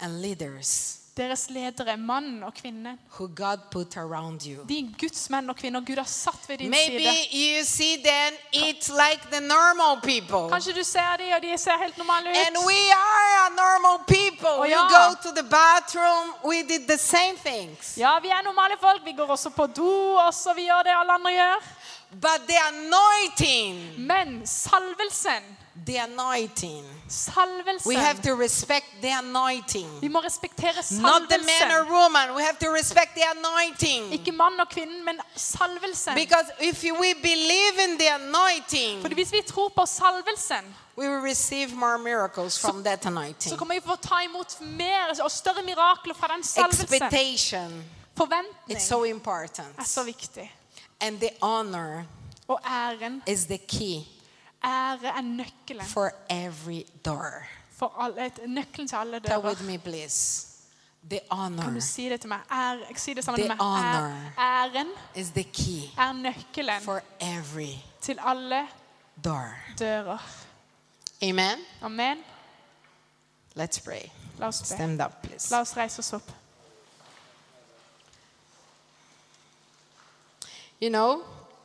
S2: and leaders
S3: Deres ledere, mann og kvinne.
S2: who God put around you.
S3: De Guds menn og kvinner Gud har satt ved din
S2: Maybe
S3: side.
S2: them, like the.
S3: Kanskje du ser dem, og de ser helt normale
S2: And
S3: ut.
S2: we are a normal people.
S3: ja.
S2: We go to the bathroom, we did the same things.
S3: Ja, vi er normale folk. Vi går også på do, og så vi gjør det alle andre gjør.
S2: But the anointing,
S3: Men salvelsen,
S2: the anointing,
S3: salvelsen
S2: we have to respect the anointing.
S3: Vi må respektere
S2: Not the man or woman, we have to respect the anointing.
S3: Ikke mann og kvinnen, men salvelsen.
S2: Because if we believe in the anointing,
S3: Fordi hvis vi tror på salvelsen,
S2: we will receive more miracles from that
S3: så
S2: anointing.
S3: kommer vi få ta imot mer og større mirakler fra den salvelsen.
S2: Expectation,
S3: Forventning
S2: it's so important.
S3: er så viktig.
S2: And the honor
S3: Og æren,
S2: is the key
S3: ære er nøkkelen
S2: for every door.
S3: for alle, nøkkelen til alle dører.
S2: Tell with me, please. The
S3: Kan
S2: honor
S3: du si det til meg? Ære, si det sammen
S2: The
S3: med meg. Æren
S2: is the key
S3: er nøkkelen
S2: for every
S3: til alle
S2: door.
S3: dører.
S2: Amen.
S3: Amen.
S2: Let's pray.
S3: La oss be.
S2: Stand up, please.
S3: La oss reise oss opp.
S2: You know,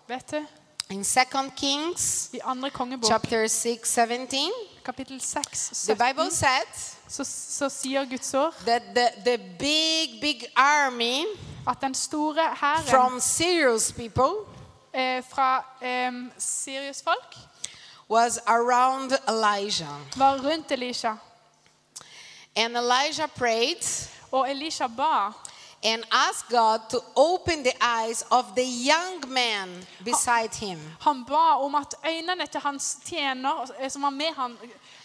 S3: Vet du,
S2: in Second Kings
S3: i andre kongebok,
S2: chapter 6, 17,
S3: kapittel 6,
S2: the Bible
S3: 17,
S2: said
S3: så, så sier Guds ord
S2: that the, the big, big army
S3: at den store hæren
S2: from Syria's people
S3: eh, fra eh, Sirius folk
S2: was around Elijah.
S3: var rundt Elisha.
S2: And Elijah prayed
S3: Og Elisha ba
S2: and asked God to open the eyes of the young man beside him.
S3: Han ba om at øynene til hans eh, som var med han,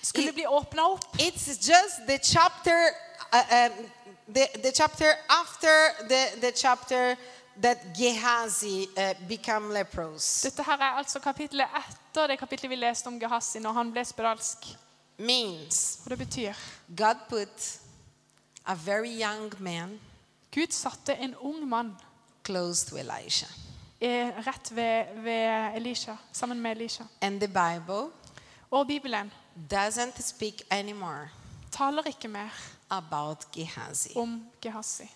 S3: skulle bli åpna opp.
S2: It's just the chapter, uh, um, the, the chapter after the, the chapter that Gehazi uh, become leprous.
S3: Dette her er altså kapittelet etter det kapittelet vi leste om Gehazi når han ble spedalsk.
S2: Means
S3: det betyr
S2: God put a very young man
S3: Gud satte en ung mann
S2: close to Elijah.
S3: eh, rett ved, ved Elisha, sammen med Elisha.
S2: And the Bible
S3: Og Bibelen
S2: doesn't speak anymore
S3: taler ikke mer
S2: about Gehazi.
S3: om Gehazi.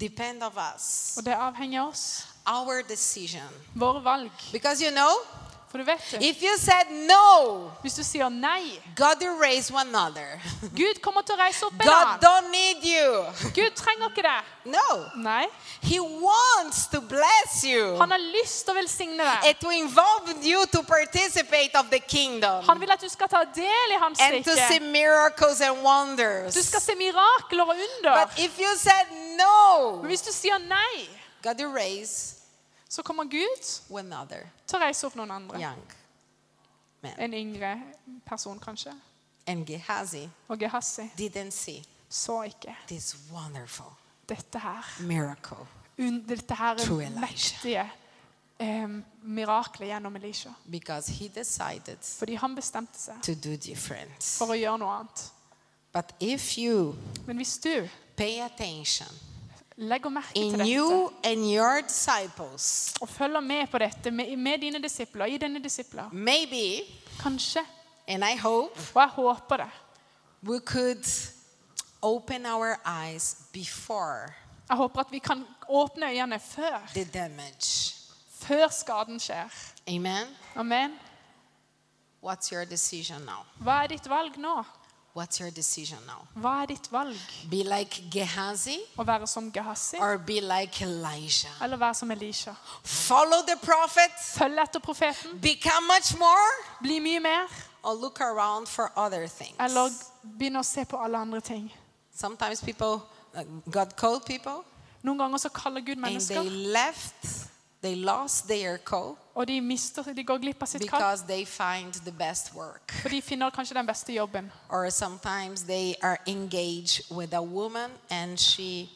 S2: Depend of us,
S3: Og det avhenger av oss.
S2: our decision.
S3: Våre valg.
S2: Because you know,
S3: For du vet det.
S2: if you said no,
S3: Hvis du sier nei
S2: God will raise one another.
S3: Gud kommer til å reise opp en
S2: God
S3: annen.
S2: don't need you.
S3: Gud trenger ikke det.
S2: No.
S3: Nei.
S2: He wants to bless you
S3: Han har lyst til å velsigne deg.
S2: and to involve you to participate of the kingdom
S3: Han vil at du skal ta del i hans
S2: and to see
S3: rike.
S2: miracles and wonders.
S3: Du skal se mirakler og under.
S2: But if you said no,
S3: Men hvis du sier nei,
S2: God will raise
S3: så kommer Gud til å reise opp noen andre. En yngre person, kanskje. Og Gehazi
S2: didn't see
S3: så ikke
S2: this
S3: dette her.
S2: miracle.
S3: Dette her mektige eh, miraklet gjennom Elisha.
S2: Because he decided
S3: Fordi han bestemte seg
S2: to do different.
S3: for å gjøre noe annet.
S2: But if you
S3: Men hvis du
S2: pay attention
S3: legger merke til
S2: in
S3: dette
S2: you and your disciples,
S3: og følger med på dette med, med dine disipler, i dine disipler,
S2: maybe,
S3: kanskje,
S2: and I hope,
S3: og jeg håper det,
S2: we could open our eyes before
S3: jeg håper at vi kan åpne øynene før,
S2: the damage.
S3: før skaden skjer.
S2: Amen.
S3: Amen.
S2: What's your decision now?
S3: Hva er ditt valg nå?
S2: What's your decision now?
S3: Hva er ditt valg?
S2: Be like Gehazi
S3: Å være som Gehazi
S2: or be like Elijah?
S3: eller være som Elisha?
S2: Follow the prophets,
S3: Følg etter profeten,
S2: become much more,
S3: bli mye mer,
S2: or look around for other things.
S3: eller begynne å se på alle andre ting.
S2: Sometimes people, uh, God called people,
S3: Noen ganger så kaller Gud
S2: and they
S3: mennesker,
S2: left, they lost their call
S3: og de mister, de går glipp av sitt kall.
S2: because they find the best work.
S3: For de finner kanskje den beste jobben.
S2: Or sometimes they are engaged with a woman and she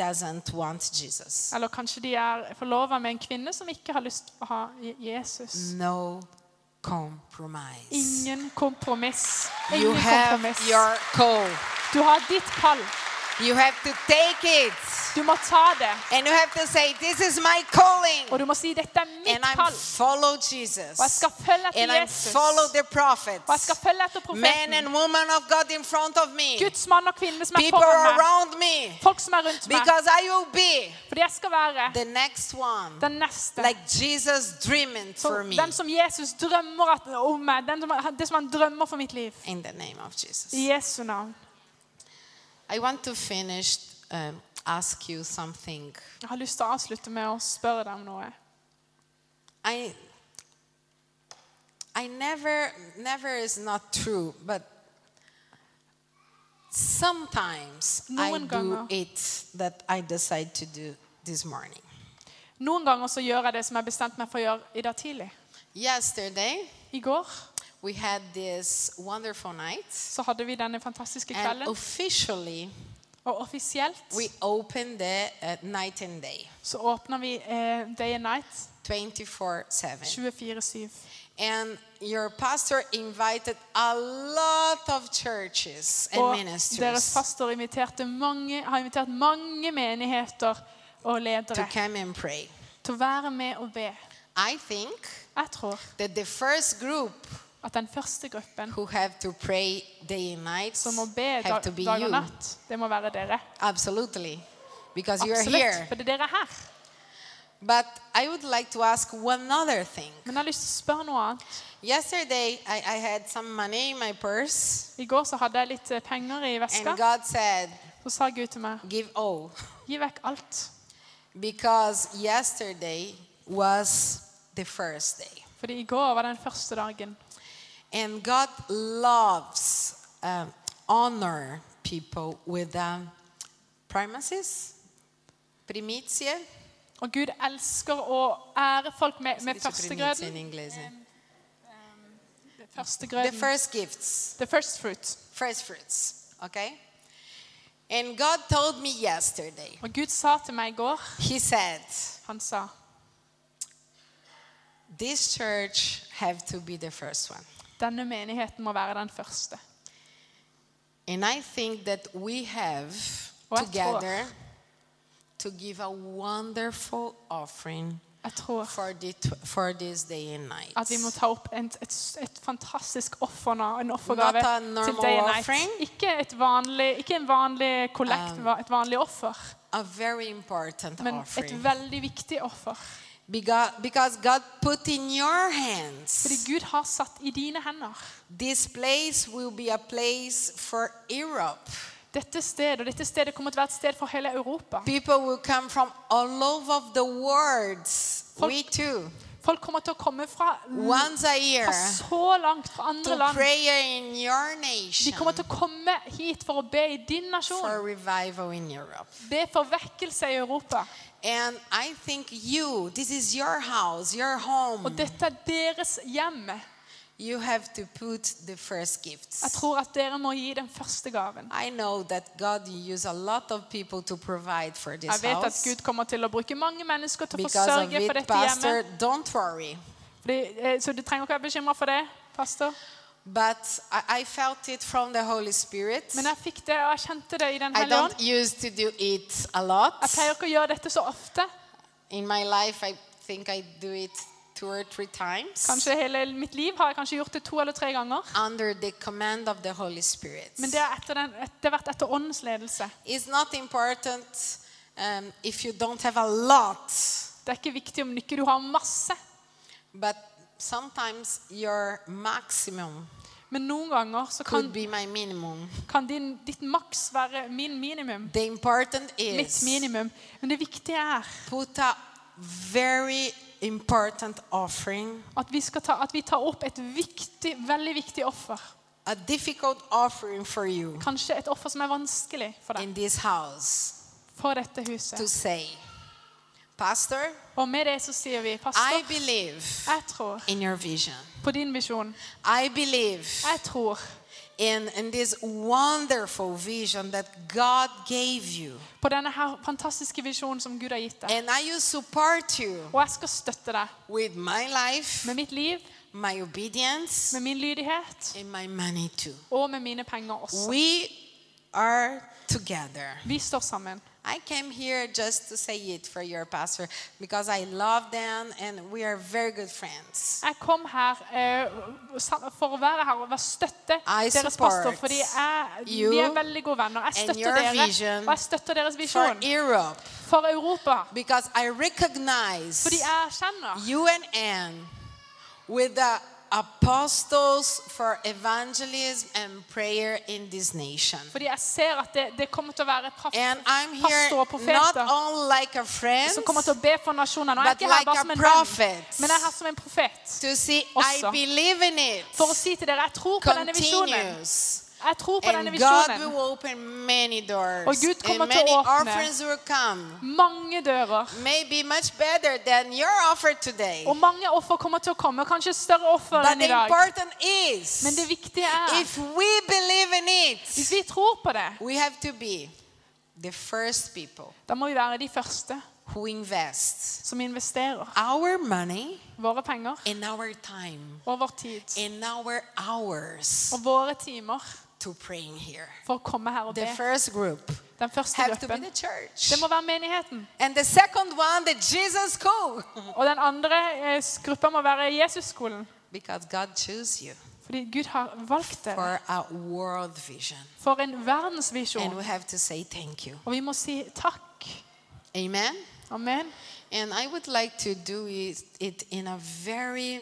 S2: doesn't want Jesus.
S3: Eller kanskje de er forlova med en kvinne som ikke har lyst til å ha Jesus.
S2: No compromise.
S3: Ingen kompromiss.
S2: You have
S3: kompromiss.
S2: your call.
S3: Du har ditt kall.
S2: You have to take it.
S3: Du må ta det.
S2: And you have to say, This is my calling.
S3: Og du må si 'dette er mitt
S2: And
S3: kall'.
S2: follow Jesus.
S3: Og jeg skal følge
S2: And
S3: etter
S2: I
S3: Jesus.
S2: follow the
S3: Og jeg skal
S2: prophets.
S3: følge etter
S2: Men and women of God in front of me.
S3: Guds mann og kvinne som er
S2: People
S3: foran meg.
S2: around me.
S3: Folk som er rundt meg.
S2: Because I will be
S3: Fordi jeg skal være
S2: the next one.
S3: den neste.
S2: Like Jesus dreaming
S3: Så
S2: for me.
S3: den som Jesus drømmer om meg. Den som, det som han drømmer for mitt liv.
S2: In the name of Jesus.
S3: I Jesu navn.
S2: I want to finish, um, ask you something.
S3: Jeg har lyst til å avslutte med å spørre deg om noe.
S2: I I never never is not true, but sometimes I
S3: Noen
S2: do it that I decide to do this morning.
S3: Noen ganger så gjør jeg det som jeg bestemte meg for å gjøre i dag tidlig.
S2: Yesterday
S3: I går
S2: we had this wonderful night
S3: så hadde vi denne fantastiske
S2: and
S3: kvelden.
S2: officially
S3: Og offisielt
S2: we opened the uh, night and day
S3: så åpner vi eh, Day and Night
S2: 24/7.
S3: 24-7.
S2: And your pastor invited a lot of churches and
S3: Og deres
S2: ministers
S3: pastor inviterte mange, har invitert mange menigheter og
S2: to
S3: ledere
S2: come and pray.
S3: til å være med og be.
S2: I think
S3: Jeg tror
S2: that the first group
S3: at den første gruppen
S2: who have to pray day and night
S3: som må be dag, dag og natt, det må være dere.
S2: Absolutely. Because you are
S3: Absolutt,
S2: here.
S3: for det er dere her.
S2: But I would like to ask one other thing.
S3: Men jeg har lyst til å spørre noe annet.
S2: Yesterday, I, I had some money in my purse,
S3: I går så hadde jeg litt eh, penger i
S2: and
S3: veska.
S2: God said,
S3: Så sa Gud til meg,
S2: Give all.
S3: gi vekk alt.
S2: Because yesterday was the first day.
S3: Fordi i går var den første dagen.
S2: And God loves um, honor people with um, primacies, primitie.
S3: Og Gud elsker å ære folk med, med
S2: Dice primizie in
S3: førstegrøden.
S2: The first gifts,
S3: The first fruit.
S2: first fruits. Okay? And God told me yesterday,
S3: Og Gud sa til meg i går,
S2: He said,
S3: han sa,
S2: This church have to be the first one.
S3: Denne menigheten må være den første.
S2: And I think that we have
S3: Og jeg
S2: together to give a wonderful offering
S3: tror
S2: for, the, for this day and night.
S3: at vi må ta opp en, et, et fantastisk offer nå, en offergave til day and night.
S2: offering.
S3: Ikke, et vanlig, ikke en vanlig kollekt,
S2: Um,
S3: et vanlig offer,
S2: a very important
S3: men et veldig viktig offer.
S2: Because, God put in your hands.
S3: Fordi Gud har satt i dine hender.
S2: This place will be a place for Europe.
S3: Dette stedet, og dette stedet kommer til å være et sted for hele Europa.
S2: People will come from all over the world.
S3: Folk-
S2: We too.
S3: Folk kommer til å komme fra,
S2: Once a year
S3: fra så langt, fra andre
S2: to
S3: land.
S2: your
S3: De kommer til å komme hit for å be i din
S2: for
S3: nasjon.
S2: revival in Europe.
S3: Be for vekkelse i Europa.
S2: And I think you, this is your house, your home.
S3: Og dette er deres hjem.
S2: You have to put the first
S3: Jeg tror at dere må gi den første gaven.
S2: I know that God use a lot of people to provide for this
S3: Jeg vet at. Gud kommer til å bruke mange mennesker til å
S2: Because of
S3: forsørge for
S2: it,
S3: dette
S2: Pastor,
S3: hjemmet.
S2: don't worry.
S3: Fordi, eh, så du trenger ikke være bekymra for det, pastor.
S2: But I, I felt it from the Holy Spirit.
S3: Men jeg fikk det, og jeg kjente det i Den
S2: I
S3: hellige ånd.
S2: don't to do it a lot.
S3: Jeg pleier ikke å gjøre dette så ofte.
S2: In my life, I think I do it two or three times
S3: Kanskje hele mitt liv har jeg kanskje gjort det to eller tre ganger.
S2: under the command of the Holy Spirit.
S3: Men det, er etter den, det har vært etter åndens ledelse.
S2: It's not important um, if you don't have a lot,
S3: Det er ikke viktig om ikke du har masse.
S2: but sometimes your maximum
S3: Men noen ganger så
S2: could
S3: kan,
S2: be my minimum.
S3: kan din, ditt maks være min minimum.
S2: The important
S3: Mitt minimum. Men det viktige er
S2: put a very important offering,
S3: at vi, skal ta, at vi tar opp et viktig, veldig viktig offer.
S2: a difficult offering for you
S3: Kanskje et offer som er vanskelig for deg.
S2: in this house
S3: For dette
S2: to
S3: huset.
S2: say, Pastor,
S3: Og med det så sier vi,
S2: I believe
S3: jeg tror
S2: in your vision.
S3: på din visjon.
S2: I believe
S3: Jeg tror
S2: in, in this wonderful vision that God gave you.
S3: på denne her fantastiske visjonen som Gud har gitt deg.
S2: And I will support you
S3: Og jeg skal støtte deg
S2: with my life,
S3: med mitt liv,
S2: my obedience,
S3: med min lydighet
S2: and my money too.
S3: og med mine penger også.
S2: We are together.
S3: Vi står sammen.
S2: I came here just to say it for your pastor because I love them and we are very good friends.
S3: Jeg kom her eh, for å være her og være støtte
S2: I
S3: deres pastor, fordi jeg,
S2: you
S3: vi er veldig gode venner. Jeg
S2: and
S3: støtter
S2: your
S3: dere,
S2: vision
S3: og jeg støtter deres
S2: For Europe
S3: for Europa.
S2: because I recognize
S3: Fordi jeg kjenner
S2: you and Anne with the apostles for evangelism and prayer in this nation.
S3: Fordi jeg ser at det, det kommer til å være past-
S2: And I'm here
S3: og
S2: not
S3: profeter
S2: only like a friend
S3: som kommer til å be for nasjonene. Og jeg er
S2: but
S3: ikke her
S2: like
S3: bare
S2: a
S3: som en
S2: prophet.
S3: venn, men jeg er her som en profet.
S2: to see I
S3: Også.
S2: believe in it.
S3: For å si til dere, jeg tror på denne visjonen. Jeg tror på denne
S2: And God will
S3: visjonen.
S2: open many doors.
S3: Og Gud kommer til å åpne. Mange dører.
S2: Maybe much better than your offer today.
S3: Og mange offer kommer til å komme. Kanskje større offer enn i dag. Men det viktige er
S2: if we believe in
S3: hvis vi tror på det,
S2: we have to be the first
S3: da må vi være de første som investerer
S2: our money
S3: våre penger
S2: and our time
S3: og vår tid
S2: and our hours
S3: og våre timer
S2: to praying here.
S3: for å komme her og
S2: The first group
S3: Den første
S2: have to be the church.
S3: Det må være menigheten.
S2: And the second one, the Jesus school.
S3: Og den andre eh, gruppa må være Jesusskolen.
S2: because God chose you
S3: Fordi Gud har valgt dere
S2: for a world vision.
S3: for en
S2: And
S3: verdensvisjon.
S2: we have to say thank you.
S3: Og vi må si takk.
S2: Amen.
S3: Amen.
S2: And I would like to do it, it in a very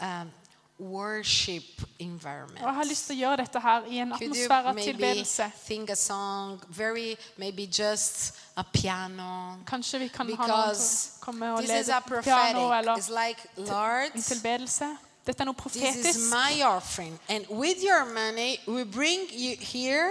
S2: um, worship environment.
S3: Og jeg har lyst til å gjøre dette her i en atmosfære av
S2: maybe
S3: tilbedelse.
S2: sing a song, very maybe just a piano?
S3: Kanskje vi kan ha noen
S2: Because
S3: til å komme og
S2: this is
S3: lede
S2: a
S3: piano
S2: prophetic.
S3: eller
S2: It's like, Lord,
S3: en tilbedelse. Dette er noe
S2: This is
S3: profetisk.
S2: my offering. And with your money, we bring you here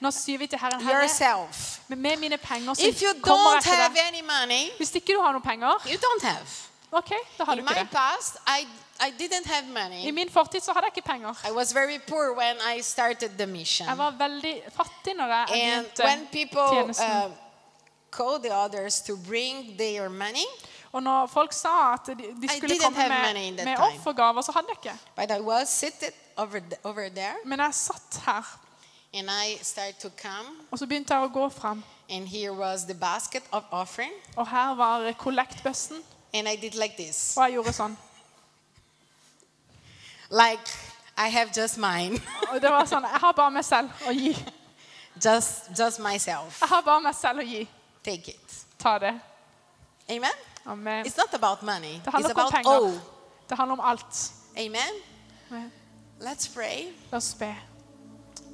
S3: Nå syr vi til Herren Herre.
S2: yourself.
S3: Men med mine penger så
S2: If you
S3: kommer jeg til deg. Hvis ikke du har noen penger,
S2: you don't have.
S3: ok, da har du
S2: In
S3: ikke
S2: my
S3: det.
S2: past, I, I didn't have
S3: I min fortid så hadde jeg ikke penger.
S2: I was very poor when I started the mission.
S3: Jeg var veldig fattig når jeg
S2: And
S3: begynte
S2: when people
S3: tjenesten.
S2: uh, called the others to bring their money,
S3: Og når folk sa at de, de skulle komme
S2: money
S3: med, med offergaver, så hadde jeg ikke.
S2: but I was seated over, the, over there,
S3: Men jeg satt her,
S2: and I started to come,
S3: og så begynte jeg å gå fram.
S2: and here was the basket of offering,
S3: Og her var kollektbøssen,
S2: and I did like this,
S3: og jeg gjorde sånn.
S2: Like I have just mine,
S3: Og det var sånn, jeg har bare meg selv å gi.
S2: just just myself.
S3: Jeg har bare meg selv å gi.
S2: Take it.
S3: Ta det.
S2: Amen.
S3: Amen.
S2: It's not about money.
S3: Det
S2: It's
S3: handler ikke om
S2: about
S3: penger.
S2: all.
S3: Det handler om alt.
S2: Amen.
S3: Amen.
S2: Let's pray.
S3: La oss be.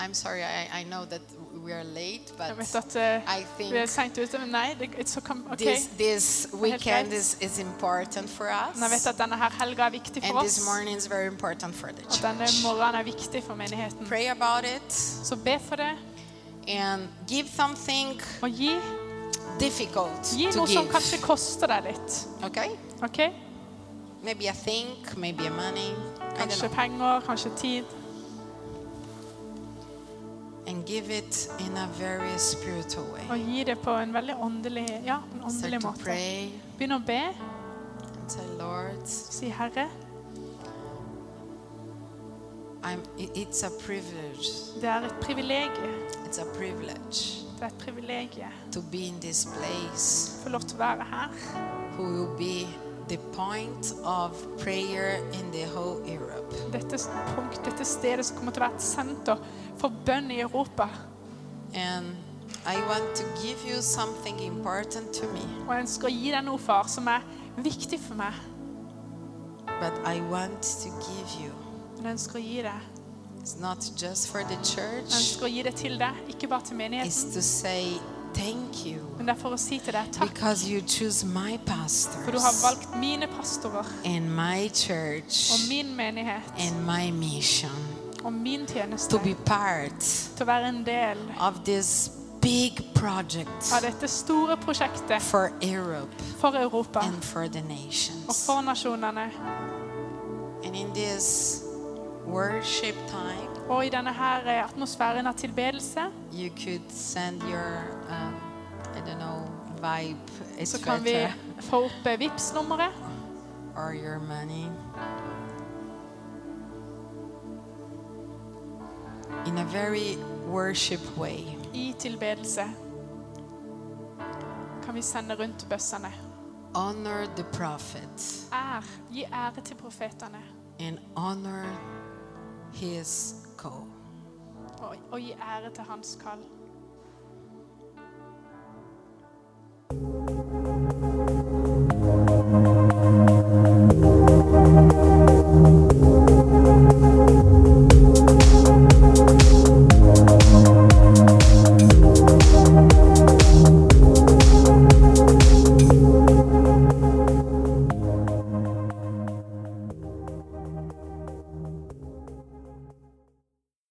S2: I'm sorry. I, I know that we are late, but
S3: jag uh,
S2: I think
S3: we are sent to do nej, det, come, okay.
S2: this, this weekend is, is important for us.
S3: Jag vet att denna här helga är viktig för
S2: and this morning is very important for the
S3: church. Och
S2: denna
S3: morgon är viktig för menigheten.
S2: Pray about it.
S3: Så be för det.
S2: And give something.
S3: Och ge.
S2: Difficult
S3: ge
S2: to
S3: något
S2: give.
S3: som kanske kostar dig lite.
S2: Okay?
S3: Okay?
S2: Maybe a think, maybe a money. Kanske
S3: pengar, kanske tid.
S2: And give it in a very spiritual
S3: Og gi det på en veldig åndelig, ja, en åndelig måte.
S2: pray
S3: Begynn å be.
S2: and say, Lord,
S3: Si, Herre,
S2: I'm, it's a privilege.
S3: det er et privilegium.
S2: It's a privilege
S3: Det er et privilegium
S2: to be in this place.
S3: få lov til å være her.
S2: who will be the point of prayer in the whole Europe.
S3: Dette punkt, dette stedet som kommer til å være et senter for bønn i Europa.
S2: And I want to give you something important to me,
S3: Og jeg ønsker å gi deg noe, far, som er viktig for meg.
S2: but I want to give you.
S3: Men jeg ønsker å gi deg.
S2: It's not just for the
S3: Jeg ønsker å gi det til deg, ikke bare til
S2: it's
S3: menigheten,
S2: to say thank you
S3: men det er for å si til deg takk.
S2: because you choose my
S3: For du har valgt mine pastorer
S2: and my
S3: og min menighet
S2: and my mission
S3: og min
S2: to be part
S3: til å være en del
S2: of this big project
S3: av dette store prosjektet
S2: for Europe
S3: for Europa
S2: and for the
S3: og
S2: nations.
S3: for nasjonene.
S2: And in this worship time,
S3: Og i denne her eh, atmosfæren av tilbedelse
S2: you could send your, um, I don't know, vibe,
S3: så kan vi få opp eh, Vipps-nummeret
S2: or your money. in a very worship way.
S3: I tilbedelse kan vi sende rundt bøssene.
S2: Honor the prophets.
S3: Ær, gi ære til profetene.
S2: And honor his call.
S3: Og, og gi ære til hans kall. thank you